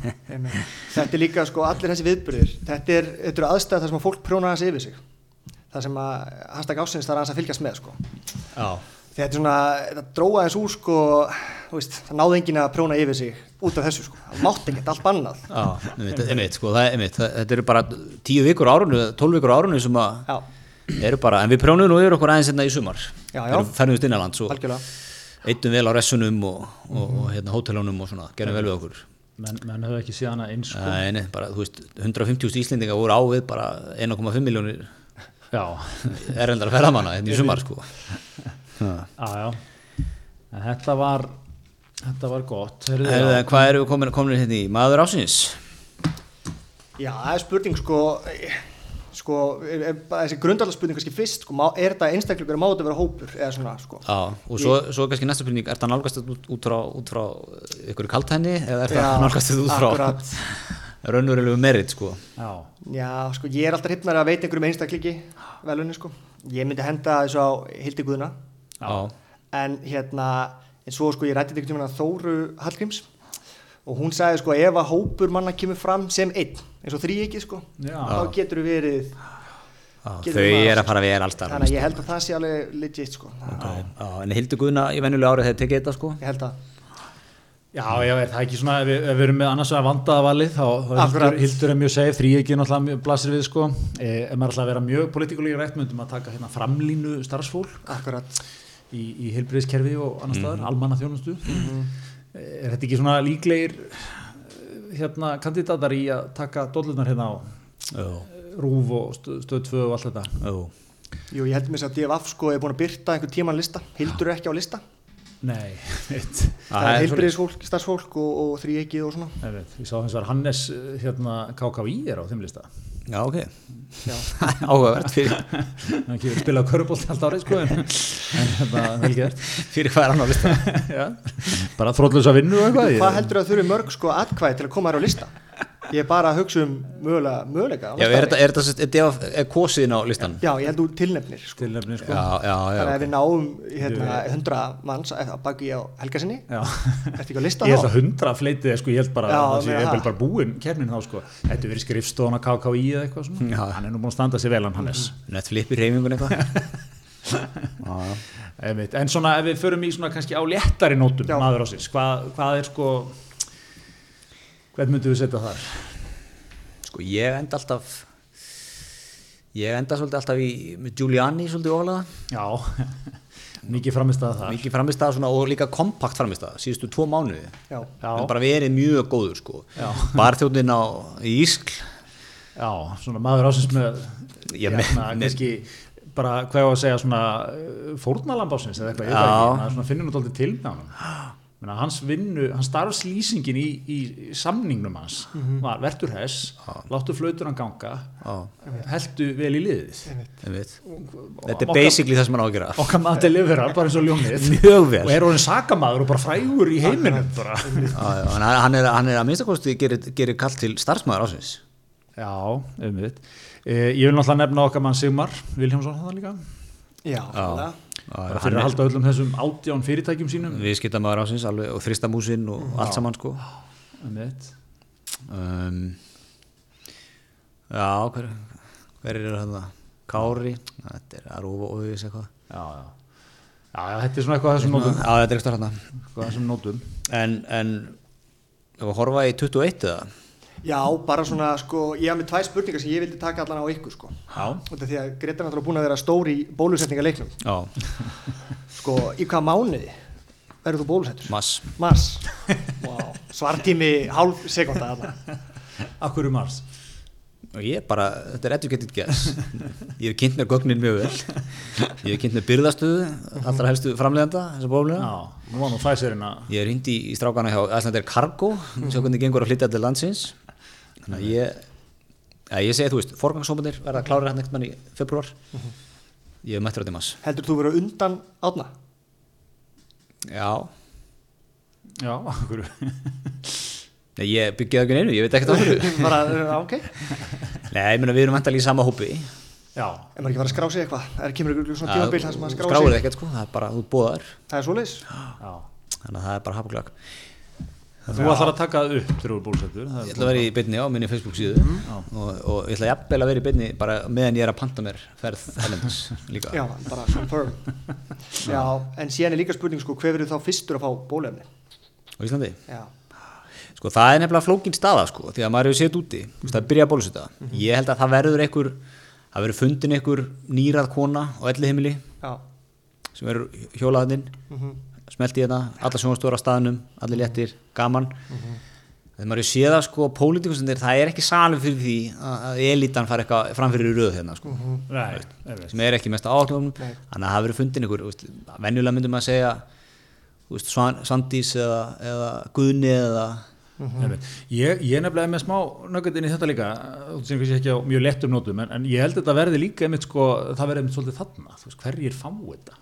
Þetta er líka sko allir þessi viðbyrðir þetta er, þetta eru aðstæða þar sem að fólk prjóna hans yfir sig. Það sem að hashtag þarf hans að fylgjast með sko. Já. þetta er svona, þetta dróða eins úr sko veist, það náði enginn að prjóna yfir sig út af þessu sko, það mátt ekkert allt bannað. Einmitt, sko, það er það, þetta eru bara tíu vikur á árunu, tólf vikur á árunu sem að eru bara, en við prjónum nú yfir okkur aðeins hérna í sumar. Já, já. færumst innanlands og algjörlega eittum vel á ressunum og, og, og hérna, hótelunum og svona, gerum vel við okkur menn, menn hefur ekki séð hana eins sko. Nei, nei, bara, þú veist, 150.000 Íslendinga voru á við bara 1,5 miljónir Já, erlendar ferðamanna hérna í sumar sko. já, já. En þetta var, þetta var gott. Heyrðu, Herðu, já. hvað eru við komin, komin hérna í maður ásins? já, það er spurning sko sko, er, er, þessi grundalarspurning kannski fyrst sko, er þetta einstaklingur, má þetta vera hópur eða svona sko Já, og svo, svo kannski næsta spurning, er það nálgast þetta út, út frá, út frá ykkur kaltæni eða er það Já, nálgast þetta út frá akkurat. raunverulegu merit sko? Já, Já, sko, ég er alltaf hrypnar að veita einhverjum einstaklingi velunni, sko. Ég myndi henda þessu á Hildi Guðna, Já. en hérna, en svo, sko, ég rætti einhvern tímann að Þóru Hallgríms og hún sagði, sko, ef að hópur manna kemur fram sem einn, eins og þrý ekki, sko, Já. þá getur við verið, Já, Getur þau er að fara vel allstar þannig að ég held að það sé alveg legit, sko. okay. Já, en Hildur Guðna í venjulega árið þegar tekið þetta sko? Ég held að, já, ég veit, það er ekki svona, ef við, ef við erum með annars vegar vandaða valið, þá, hildur, hildur er mjög safe, þrý ekki náttúrulega mjög blasir við, sko. E, ef maður ætla að vera mjög politikulík rætt, myndum að taka hérna framlínu starfsfólk akkurat, í, í heilbriðskerfi og annar staðar, mm. almanna þjónustu. Er þetta ekki svona líklegir hérna kandidatar í að taka dollunar hérna á? Já. rúf og stöð, stöð 2 og allt þetta? Já. jú, ég held mér þess að DFF, sko, er búin að byrta einhvern tíman lista, Hildur er ekki á lista, Nei, veit. Það er heilbriðisfólk, starfsfólk og, og þrýegið og svona. Ég veit, ég sá þess að Hannes hérna KKÍ er á þeim lista Já, ok. Áhugavert fyrir, hann kemur spila á körubolt allt árið sko en, en hérna, vel gert. Fyrir hvað er hann á lista bara þróttlösa vinnu og eitthvað Hvað heldur að þurfi mörg sko atkvæði til að koma þér á lista? Ég er bara að hugsa um mögulega, möguleika á Já, er þetta, er þetta, er þetta er kosiðin á listan? Já, ég held þú tilnefnir sko. tilnefni sko Já, já, já Þannig að við náum hérna, 100 manns að baki á helgasinni Já. Ertu ekki á lista Ég held að hundra fleitið sko, ég held bara Já, að það sé með ég það. bara búinn kemnin þá sko Þetta verið skrifstofan að KKÍ eða eitthvað svona Já. Hann er nú búin að standa sér vel hann Hannes Netflip í reyfingun eitthvað Já, já. Einmitt. En svona ef við förum í svona kannski á léttari nótum maður ásins, hvað, hvað er sko hvern myndum við setja þar? Sko ég enda alltaf Ég enda svolítið alltaf í með Giuliani svolítið ofalega. Já, mikið framist að það Mikið framist svona og líka kompakt framist síðustu tvo mánuði. Já. En bara verið mjög góður sko. Barþjóðin á Ískl Já, svona maður ásins með Já, hérna, kannski bara hvað ég á að segja svona fórnalambásins eða eitthvað, ég veit ekki, maður svona finnur náttúrulega til með hann Menna, hans vinnu, hans starfslýsingin í, í samningnum hans var verður hess, láttu flautur hann ganga Já, heldu vel í liðið. Þetta er basically það sem hann á að gera. okkar maður deliverar bara eins og ljónið. Mjög vel. Og er orðin sakamaður og bara frægur í heiminum já, hann, hann, er, hann er að minnstakosti gerir, gerir kall til starfsmæður ásins já, um við ég vil náttúrulega nefna okkar mann Sigmar Viljámsson það líka. Já, já. Bara fyrir að halda öllum þessum átján fyrirtækjum sínum. Við skiptamæður ásins alveg og þristamúsin og allt saman sko. Um við Já, hver, hver er þetta? Kári, þetta er að rúfa og við eitthvað. Já, já. já, já, þetta er svona eitthvað að þessum nótum Já, þetta er eitthvað að þessum nótum En, en ef að horfa í 21 eða já, bara svona sko, ég haf með tvær spurningar sem ég vildi taka allan á ykkur sko. Já, Út af því að Greta er náttúrulega búin að vera stór í bólusetningaleiknum Já, Sko, í hvað mánuði verður þú bólusettur? mass Mars. Wow. Svartími hálf sekunda þarna. Akkur um mars? Og ég bara, þetta er educated guess. Ég hef kynnt mér gögnin mjög vel. Ég hef kynnt mér byrðastöðu allra helstu framleiðanda þessa bóflega já, nú var nú Pfizerinn að ég er hindi í, í strákana hjá Æslandir Cargo sjá hvernig gengur að flytja til landsins þannig að ég ja, ég segi þú veist, forgangssómanir verða klárir hann mann í februar ég hef mættur á dimas. Heldur þú vera undan átna? já, já, akkur Nei, ég byggjaði ekki neinu, ég veit ekkert á hverju. Bara, uh, ok. Nei, ég meina við erum vantalið í sama hópi. Já, Er maður ekki að fara að skrá sig eitthvað? Er kemur ykkur svona tímabil þar sem maður skrá sig? ekkert sko, það er bara út bóðar Það er svoleiðis? já. Þannig að það er bara hapaglag þú ætlar að taka upp þegar þú er búlsettur Ég ætla að vera í beinni á minni Facebook síðu og, og ég ætla jafnvel að vera í beinni bara meðan ég er að panta mér ferð Ellendis líka. Já, bara confirm. Já, en síðan er líka spurning sko, hver verður þá fyrstur að fá bólefni? Á Íslandi. Já, Sko það er nefnilega flókin staða sko því að maður hefur sett úti, mm það er byrjað að bólusetta. Ég held að það verður einhver, það verður fundin einhver nýrað kona á elli heimili já, sem verður hjólaðinn, mhm, smelt í þetta, alla sjónastóra á staðnum, allir léttir, gaman. Þegar maður hefur séð að sko pólitíkustendir, það er ekki salum fyrir því að elítan fara eitthvað framfyrir í röð hérna sko. Nei, nei, sem er ekki mest átlum Nei. þannig að það hafi verið fundin ykkur veist, venjulega myndum að segja veist, Svandís eða, eða Guðni eða Einmitt. Ég, ég nefnilega er með smá nöggat inn í þetta líka þú sem kannski ekki á mjög lettum nótum en, en ég held að þetta verði líka einmitt sko, það verði einmitt svolítið þarna, þú veist, hverjir fá þetta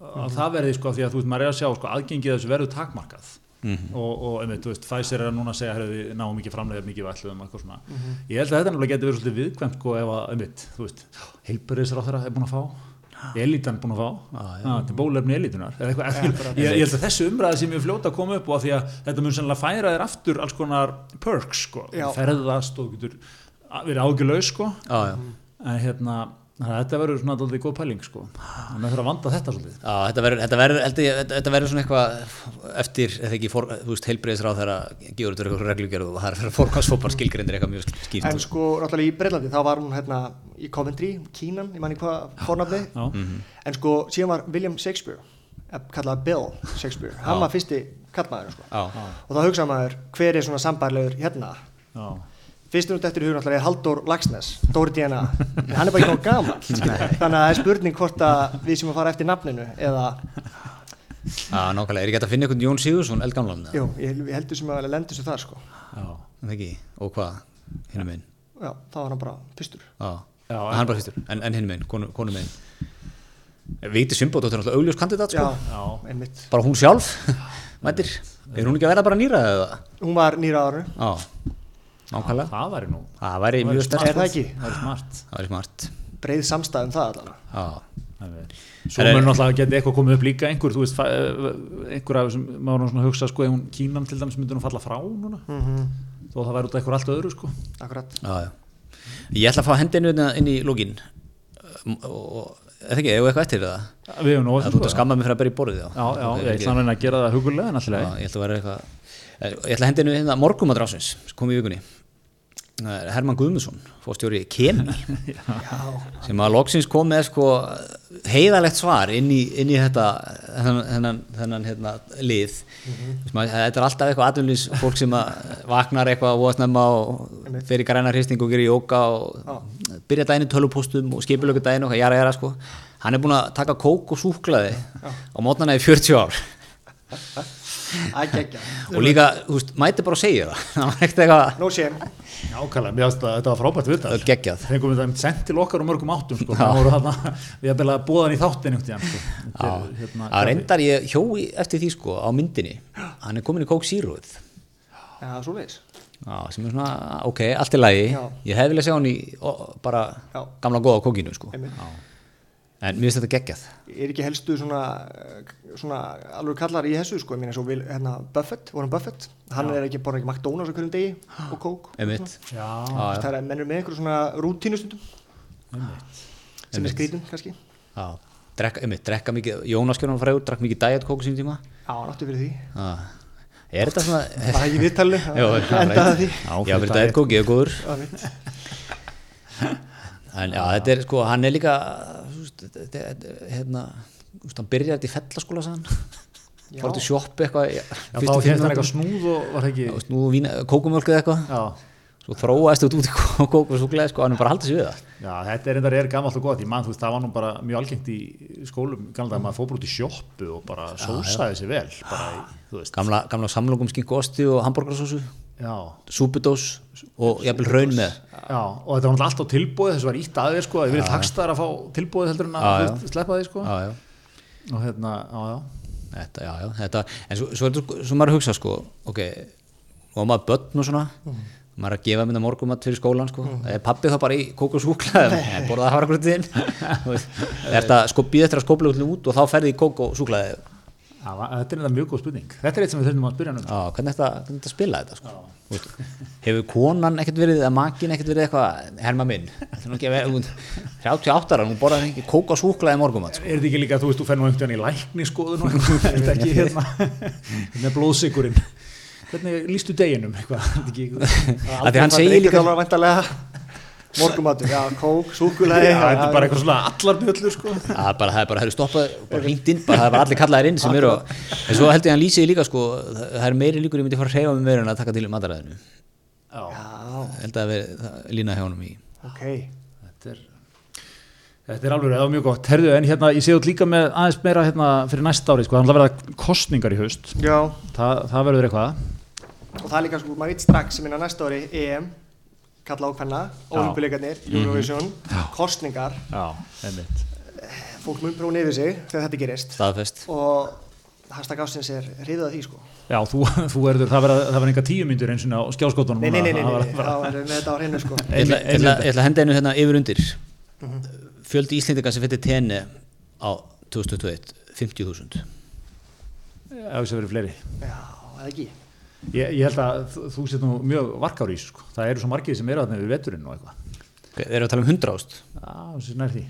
að það verði sko því að þú veist, maður er að sjá sko, aðgengið þessu verður takmarkað. Og, og einmitt, þú veist, Pfizer er að núna segja hefur við náum ekki framlega mikið vætluðum eitthvað svona, ég held að þetta nefnilega getur verið svolítið viðkvæmt sko ef að, einmitt, þú veist heilbæriðsráþara er búin að fá. Elítan búin að fá, ah, þetta er bólefni eitthvað, ég, ég held að þessu umræði sem ég fljóta að koma upp og að því að þetta mun sennilega færa þér aftur alls konar perks sko, ferðast og getur verið ágjulaus sko. Já, já. en hérna, þannig að þetta verður svona alltaf góð pæling sko, þannig að það þarf að vanda þetta svolítið Já, þetta verður, þetta verður, þetta, verður svona eitthvað eftir, eða ekki, for, þú veist, heilbreyðisráð þegar að gefur þetta eitthvað reglugjörð og það er fyrir fórkvæmsfópar skilgrindir eitthvað mjög skýrt. En sko, náttúrulega í Breitlandi, þá var hún hérna í Coventry, Kínan, ég manni hvað fornafni Já. En sko, síðan var William Shakespeare, eh, kallað Bill Shakespeare Hann var fyrsti kallmaður sko. Já, Og þá hugsaði maður, hver er svona sambarlegur hérna Já. Fyrst er þetta í hugun er Halldór Lagsnes, Dóri DNA En hann er bara ekki nóg gaman Þannig að það er spurning hvort að við sem að fara eftir nafninu Eða Já, nákvæmlega, er ekki hægt að finna einhvern Jón Sigursson eldgamlan það? Jú, ég, ég heldur sem að lendur svo þar sko. Já, En það ekki, og hvað, hinn megin? Já, þá var hann bara fyrstur. Já, Já, hann er bara fyrstur, en, en hinn megin, konu, konu megin. Víti Svimbóttur er náttúrulega augljós kandidat sko. Já, já, einmitt. Bara hún sjálf? Mætir, er hún ekki að vera bara nýra eða? Hún var nýra ára Já, nákvæmlega. Það væri nú Það væri mjög Er stert það ekki? Það væri smart. Það væri smart. Breið samstæðum það allavega. Já, Svo Er- mun náttúrulega geti eitthvað komið upp líka einhver, þú veist, eh, einhver af þessum, maður svona að hugsa, sko, ef hún Kínan til dæmis myndi nú falla frá núna, mm þó það væri út af eitthvað allt öðru, sko. Akkurat. Já, já. Ég ætla að fá hendinu inn í lógin og eða ekki, ef eitthvað eftir það? Við hefum nú Það þú ert að skamma mig fyrir að bera í borðið já. Já, já, ég ætla að reyna að gera það hugulega en alltaf Já, ég ætla að vera eitthvað Eh, Ég ætla að hendinu hérna morgumadrásins kom í vikunni. er Herman Guðmundsson, fórstjóri Kemi. Sem að loksins kom með sko heiðalegt svar inn í, inn í þetta þennan, þennan, þennan hérna, lið. Mm þetta er alltaf eitthvað atvinnlýs fólk sem að vaknar eitthvað og snemma og fer í græna hristing og gerir jóka og byrja daginn í tölupóstum og skipilöku daginn og hvað jara jara sko. Hann er búin að taka kók og súklaði á mótnana í 40 ár. og líka, þú veist, mæti bara að segja það. Það var ekkert eitthvað No shame. Ákvæmlega, mér finnst að þetta var frábært við það er það. geggjað. Fengum við það sent til okkar og mörgum áttum, sko. Það við erum að búa hann í þáttin sko. Þetta er, hérna, að reyndar ég hjói eftir því sko á myndinni. Hann er komin í kók síruð Já, svo leiðis Já, sem er svona, ok, allt í lagi. Já. ég hef viljað sjá hann í ó, bara Já. gamla góða kókinu sko. En mér finnst þetta geggjað. Er ekki helstu svona, svona alveg kallar í þessu sko, ég meina svo vil, hérna Buffett, Warren Buffett, hann er ekki borðið ekki McDonalds á hverjum degi og kók Já, Já, já. Það er mennur með einhver svona rútínustundum sem er skrítin kannski. Já, drekka, einmitt, drekka mikið Jónas Gjörnum frægur, drakk mikið diet kók sín tíma. Já, náttu fyrir því. Já. er þetta svona það ekki viðtalið, Jó, endaði því. Já, fyrir diet kók, ég er góður. Já, mitt. en já, þetta er sko, hann er líka þetta hérna hann byrjar þetta í fellaskóla sann Já. fór eitthvað í Já, fyrstu þá mínútum. eitthvað snúð og var ekki, og snúðu vína, kókumjólk eða eitthvað. Já, svo þróaðist þetta út í kók og súkulega sko, hann er bara haldið sér við það. Já, þetta er reyndar er gammalt og gott, ég man, þú veist, það var nú bara mjög algengt í skólum, gamla að maður fór út í sjoppu og bara sósaði sér vel, bara í, gamla, gamla samlokkum skinku osti og hambúrgarsósu já, súpudós og jafnvel raun með. Já, og þetta var náttúrulega allt á tilbúið, þessu var ítt að þér, sko, ég vilja takstaðar að fá tilbúið heldur en að sleppa því, sko, og hérna, já, já, Þetta, já, já, þetta, en svo, svo, er þetta- svo maður hugsa sko, ok, og maður börn og svona, maður er að gefa mynda morgumat fyrir skólan sko, er pappi þá bara í kók og súkla, eða borða það hafragröndin, er þetta sko býð eftir að skópla út og þá ferði í kók og súklaði, Já, þetta er þetta mjög góð spurning, þetta er eitt sem við þurfum að spyrja hann um, já, hvernig þetta, hvernig þetta spila þetta sko, Þú veist, hefur konan ekkert verið, eða makin ekkert verið eitthvað, herma minn, þetta er nú ekki að vera, hún- 38 ára, hún borðar ekki kók og súklaði morgumat sko, Er þetta ekki líka, þú veist, þú fer nú einhvern veginn í lækni skoðun og er þetta ekki hérna, með blóðsigurinn, hvernig lístu deginum, eitthvað, er þetta ekki, Af því hann segir líka- Væntalega morgumatur, já, kók, súkulæði þetta er bara eitthvað svona allar bjöllur sko. Það er bara, það er bara, það er stoppað, bara hringt inn, bara, það er bara allir kallaðir inn sem eru, og, en svo held ég að hann lýsið líka, sko, það það er meiri líkur ég myndi fara að hreyfa með meira en að taka til í mataræðinu. Já, Já, Held að við, það, lína hjá honum í. ok. Þetta er Þetta er alveg, það var mjög gott. Herðu, en hérna, ég sé út líka með aðeins meira hérna fyrir næsta ári, sko, þannig að verða kostningar í haust. Já, Þa, Það verður eitthvað. Og það er líka sko, kalla ákveðna Olympileikarnir, Eurovision kostningar, Já, einmitt. Fólk mun brún yfir sig þegar þetta gerist. Staðfest. og hashtag ásins er hrifið af því sko. Já, þú, þú verður, það verður, það enga tíu myndur eins og á skjáskótunum Nei, nei, nei, Það þá erum við með þetta á hreinu sko. Ég ætla, að henda einu hérna yfir undir. Fjöldi Íslendinga sem fyrir tenni á 2021, 50.000. Já, þess að verður fleiri. Já, eða ekki Ég, ég held að þú, set nú mjög varkár í sko Það eru svo margir sem eru þarna við veturinn og eitthvað Okay, þeir eru að tala um 100 ást. Já, þessi nær því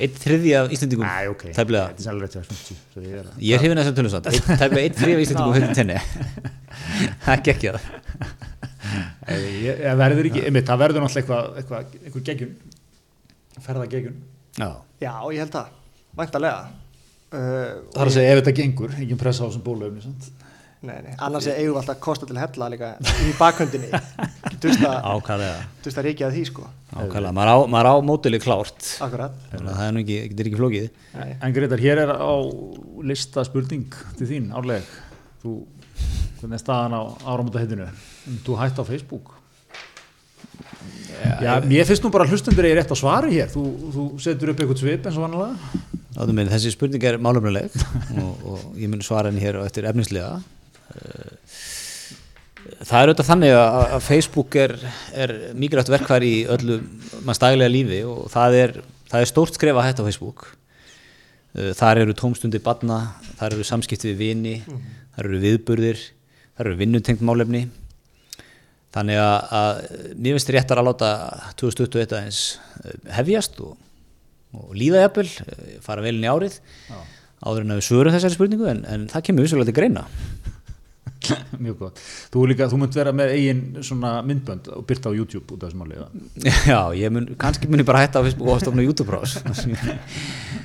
Eitt þriði af Íslendingum. Æ, ok, Tæplega. þetta er sannlega rétt hjá 50 svo ég er að- er að þessum tölum satt. Eitt, tæplega eitt þriði af Íslendingum fyrir tenni. það er ekki það. Verður ekki, einmitt, það verður náttúrulega eitthvað, eitthvað, geggjun ferða geggjun Já. Já, ég held það, væntalega uh, það er að segja ef þetta gengur, engin pressa á þessum bólöfni sant? Nei, nei, annars er eigum við alltaf kosta til hella líka í bakhundinni. Reykja að því sko. Ákvæðlega, maður á, maður á mótili klárt. Akkurat. Það er nú ekki, getur ekki flókið. Nei. En Gretar, hér er á lista spurning til þín, árleg. Þú, hvernig er staðan á áramóta heitinu þú hætt á Facebook. Já, mér finnst nú bara hlustundur ég rétt á svari hér. Þú, þú setur upp eitthvað svip eins og vanlega þessi spurning er málumlega og, og ég mun svara henni hér á eftir efnislega Það er auðvitað þannig að, Facebook er, er mikilvægt verkvar í öllu manns daglega lífi og það er, það er stórt skref að hætta á Facebook. Eh, Þar eru tómstundir badna, þar eru samskipti við vini, þar eru viðburðir, þar eru vinnutengt málefni. Þannig að, að mér finnst réttar að láta 2021 aðeins eh, hefjast og, og líða jafnvel, eh, fara vel inn í árið. Áður en að við svörum þessari spurningu en, en það kemur vissulega til greina. mjög gott, þú, líka, þú munt vera með eigin svona myndbönd og byrta á YouTube út af þessum máli eða? Já, ég mun, kannski mun ég bara hætta á Facebook og stofna YouTube-rás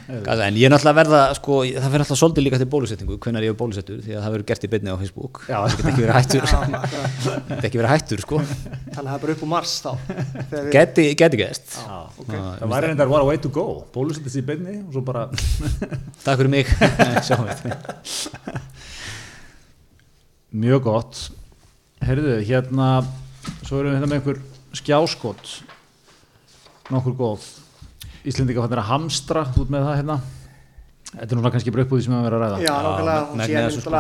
en ég er náttúrulega að verða sko, það fyrir alltaf svolítið líka til bólusetningu hvenær ég er bólusettur því að það verður gert í beinni á Facebook. Já. það get ekki verið hættur. Það get ekki verið hættur sko. Þannig að það er bara upp úr mars þá geti, geti gæst Já, ok. það væri reyndar what a way to go. Bólusetist í beinni og svo bara takk fyrir mig. Sjáum við mjög gott. Heyrðu, hérna svo erum við hérna með einhver skjáskot. Nokkur góð. Íslendinga fannir að hamstra ert með það hérna. Þetta er núna kannski bara upp úr því sem við verðum að ræða. Já, nákvæmlega, og megnið síðan þessu, sko.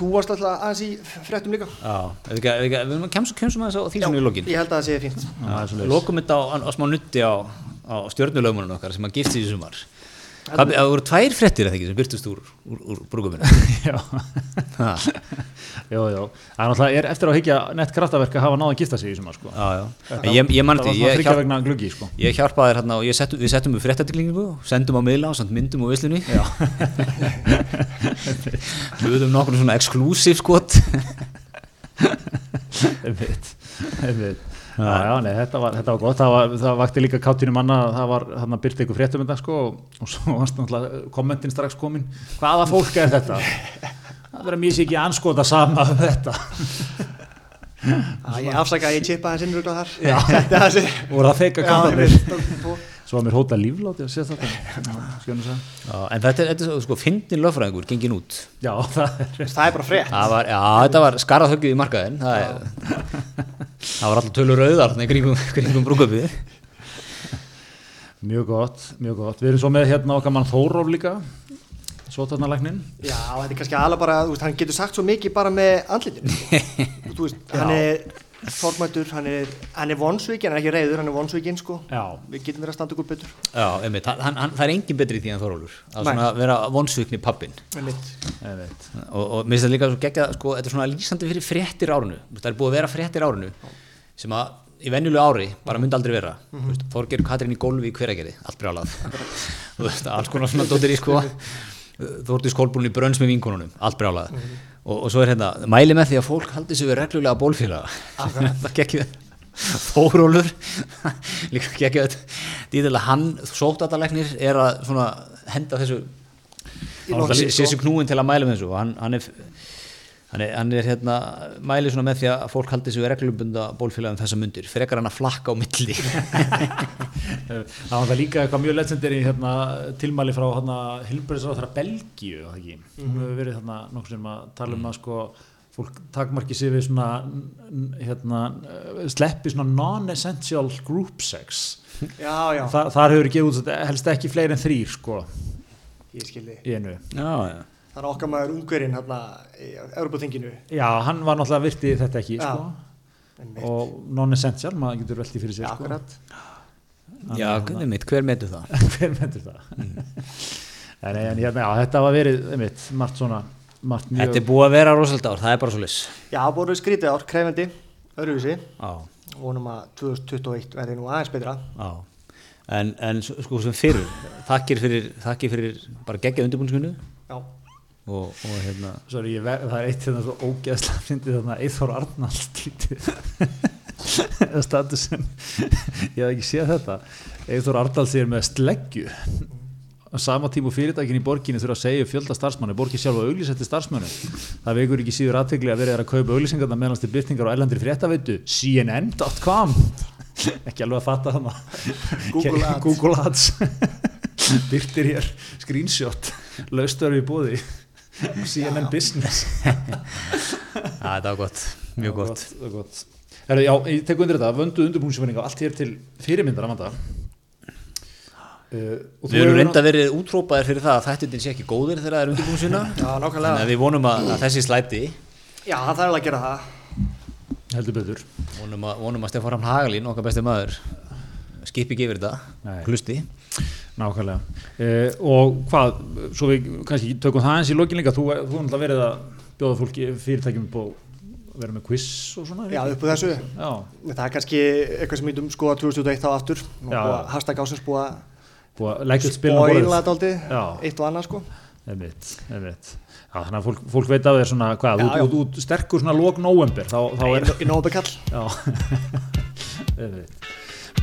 þú varst alltaf aðeins í fréttum líka. Já, við, erum að kemsa, kemsa aðeins á því sem við lokin. ég held að það sé Já, er svoleiðis. Lokum þetta á, á smá nutti á, á stjörnulögmunum það voru tvær fréttir eða ekki sem byrtust úr, úr, úr brúkuminu já, já, já það er er eftir að higgja nett kraftaverk að hafa náða að gifta sig í sumar sko. Já, já, en ég, ég man það því sko. ég hjálpaði þér hérna og settu, við settum upp fréttatilklingu sendum á miðla og samt myndum á vislunni já, Hlutum nokkur svona exklusív skot. Einmitt, einmitt. Já, já, nei, þetta var, þetta var gott, það, var, það vakti líka káttinu manna að það var hann að byrta ykkur fréttum þetta sko og, svo varst náttúrulega kommentin strax komin hvaða fólk er þetta? Það verður sér ekki anskota sama um þetta Já, ég afsaka að ég chipa hans innrugla þar Já. þetta er þessi voru það feika einmitt. Svo var mér hóta lífláti að sé þetta. Skjónu það já, En þetta er, þetta er sko, fyndin lögfræðingur, gengin út. Já, það er það er bara frétt. Það var, já, þetta var skarað höggið í markaðin Það, er, það var alltaf tölur rauðar þarna í kringum, kringum brúköpið mjög gott, mjög gott. Við erum svo með hérna okkar mann Þóróf líka Sótarnalæknin já, þetta er kannski alveg bara, þú veist, hann getur sagt svo mikið bara með andlitin þú veist, hann er formættur, hann er, er vonsvíkin, hann er ekki reyður, hann er vonsvíkin sko. Já, við getum verið að standa ykkur betur. Já, einmitt, hann, hann, það er engin betri í því en Þorólfur að Nei. svona vera vonsvikni pappin einmitt. einmitt. Og, og mér finnst það líka svo geggja sko, þetta er svona lýsandi fyrir fréttir árinu. Það er búið að vera fréttir árinu sem að í venjulegu ári bara myndi aldrei vera. Mm -hmm. Þorger Katrín í gólfi í hveragerði allt brjálað. Alls konar svona dóttir í sko. Þórti skólbúin í brönns með vinkonunum allt brjálað og, og svo er hérna mæli með því að fólk haldi sig við reglulega bólfélaga. Það geggja Þórólur líka geggja þetta hann sóttatalæknir er að henda þessu Í hann lokin, sé sko. sér knúin til að mæla með þessu. Og hann, hann er hann er, hann er hérna, mæli svona með því að fólk haldi sig við reglubunda bólfélagum þessa mundir. Frekar hann að flakka á milli. Það var það líka eitthvað mjög legendary hérna, tilmæli frá hérna, Hilbjörnsráð þar Belgíu það ekki? hún hefur verið þarna nokkuð sem að tala um að sko fólk takmarki sig við svona hérna, sleppi svona non-essential group sex. Já, já, Þa, þar hefur gefið út helst ekki fleiri en þrýr sko. Ég skildi í einu. Já, já. Það er okkar maður ungverinn hérna í Európa-þinginu já, hann var náttúrulega virti þetta ekki sko. einmitt, og non-essential, maður getur velti fyrir sér já, sko. akkurat. Já hvernig mitt, hver metur það? Hver mentur það? En, en hérna, já, þetta var verið einmitt, margt svona margt mjög þetta er búið að vera rosalega ár, það er bara svo lis já, búið skrítið ár, krefendi öðruvísi, já, vonum að 2021 verði nú aðeins betra. Já. En, en sko sem fyrir þakkir fyrir, þakkir fyrir bara geggja undirbúinskunni og, og hérna Sorry, ver- það er eitt hérna svo ógeðslega fyndið þarna Eithor Arnalds títið eða statusin ég hef ekki séð þetta. Eithor Arnalds er með sleggju. Á sama tíma og fyrirtækin í borginni þurfa að segja fjölda starfsmanni, borgin sjálf að auglýsetti starfsmönnum. Það vekur ekki síður aðtegli að verið er að kaupa auglýsingarna meðanst til byrtingar á ellandri fréttaveitu cnn.com ekki alveg að fatta hana Google Ads. Google Ads. Byrtir hér screenshot. Laustöru í bóði CNN Business. Já, þetta var gott, mjög gott. Það var gott. Heru, já, ég tek undir þetta, vöndu undirbúinsfæringa allt hér til fyrirmyndar að vanda uh, og þú Við erum reynda verið útrópaðir fyrir það að þættin sé ekki góðir þegar það er undirbúin sína Já, Þannig nákvæmlega að við vonum að, að þessi slæti Já, það þarf að gera það. Heldur betur. Vonum að, vonum að Stefán Ramn Hagalín, okkar besti maður skipi Nei. þetta. Hlusti nákvæmlega. Uh, og hvað, svo við kannski tökum það eins í lokinleika, þú þú hefur náttúrulega verið að bjóða fólki fyrirtækjum upp og vera með quiz og svona Já, upp á þessu. Já, Það er kannski eitthvað sem myndum skoða 2021 þá aftur. Hashtag ásins búið að að leggja daldi Já. eitt og annað sko. Einmitt, einmitt. Já, þannig að fólk, fólk veit af þér svona hvað, Já, út, út, út sterkur svona lók nóvember, þá, þá er Í nóbekall já, einmitt.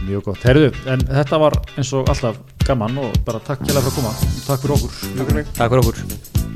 mjög gott, heyrðu, en þetta var eins og alltaf gaman og bara takk hjá fyrir að koma, takk fyrir okkur. Takk fyrir mig Takk fyrir okkur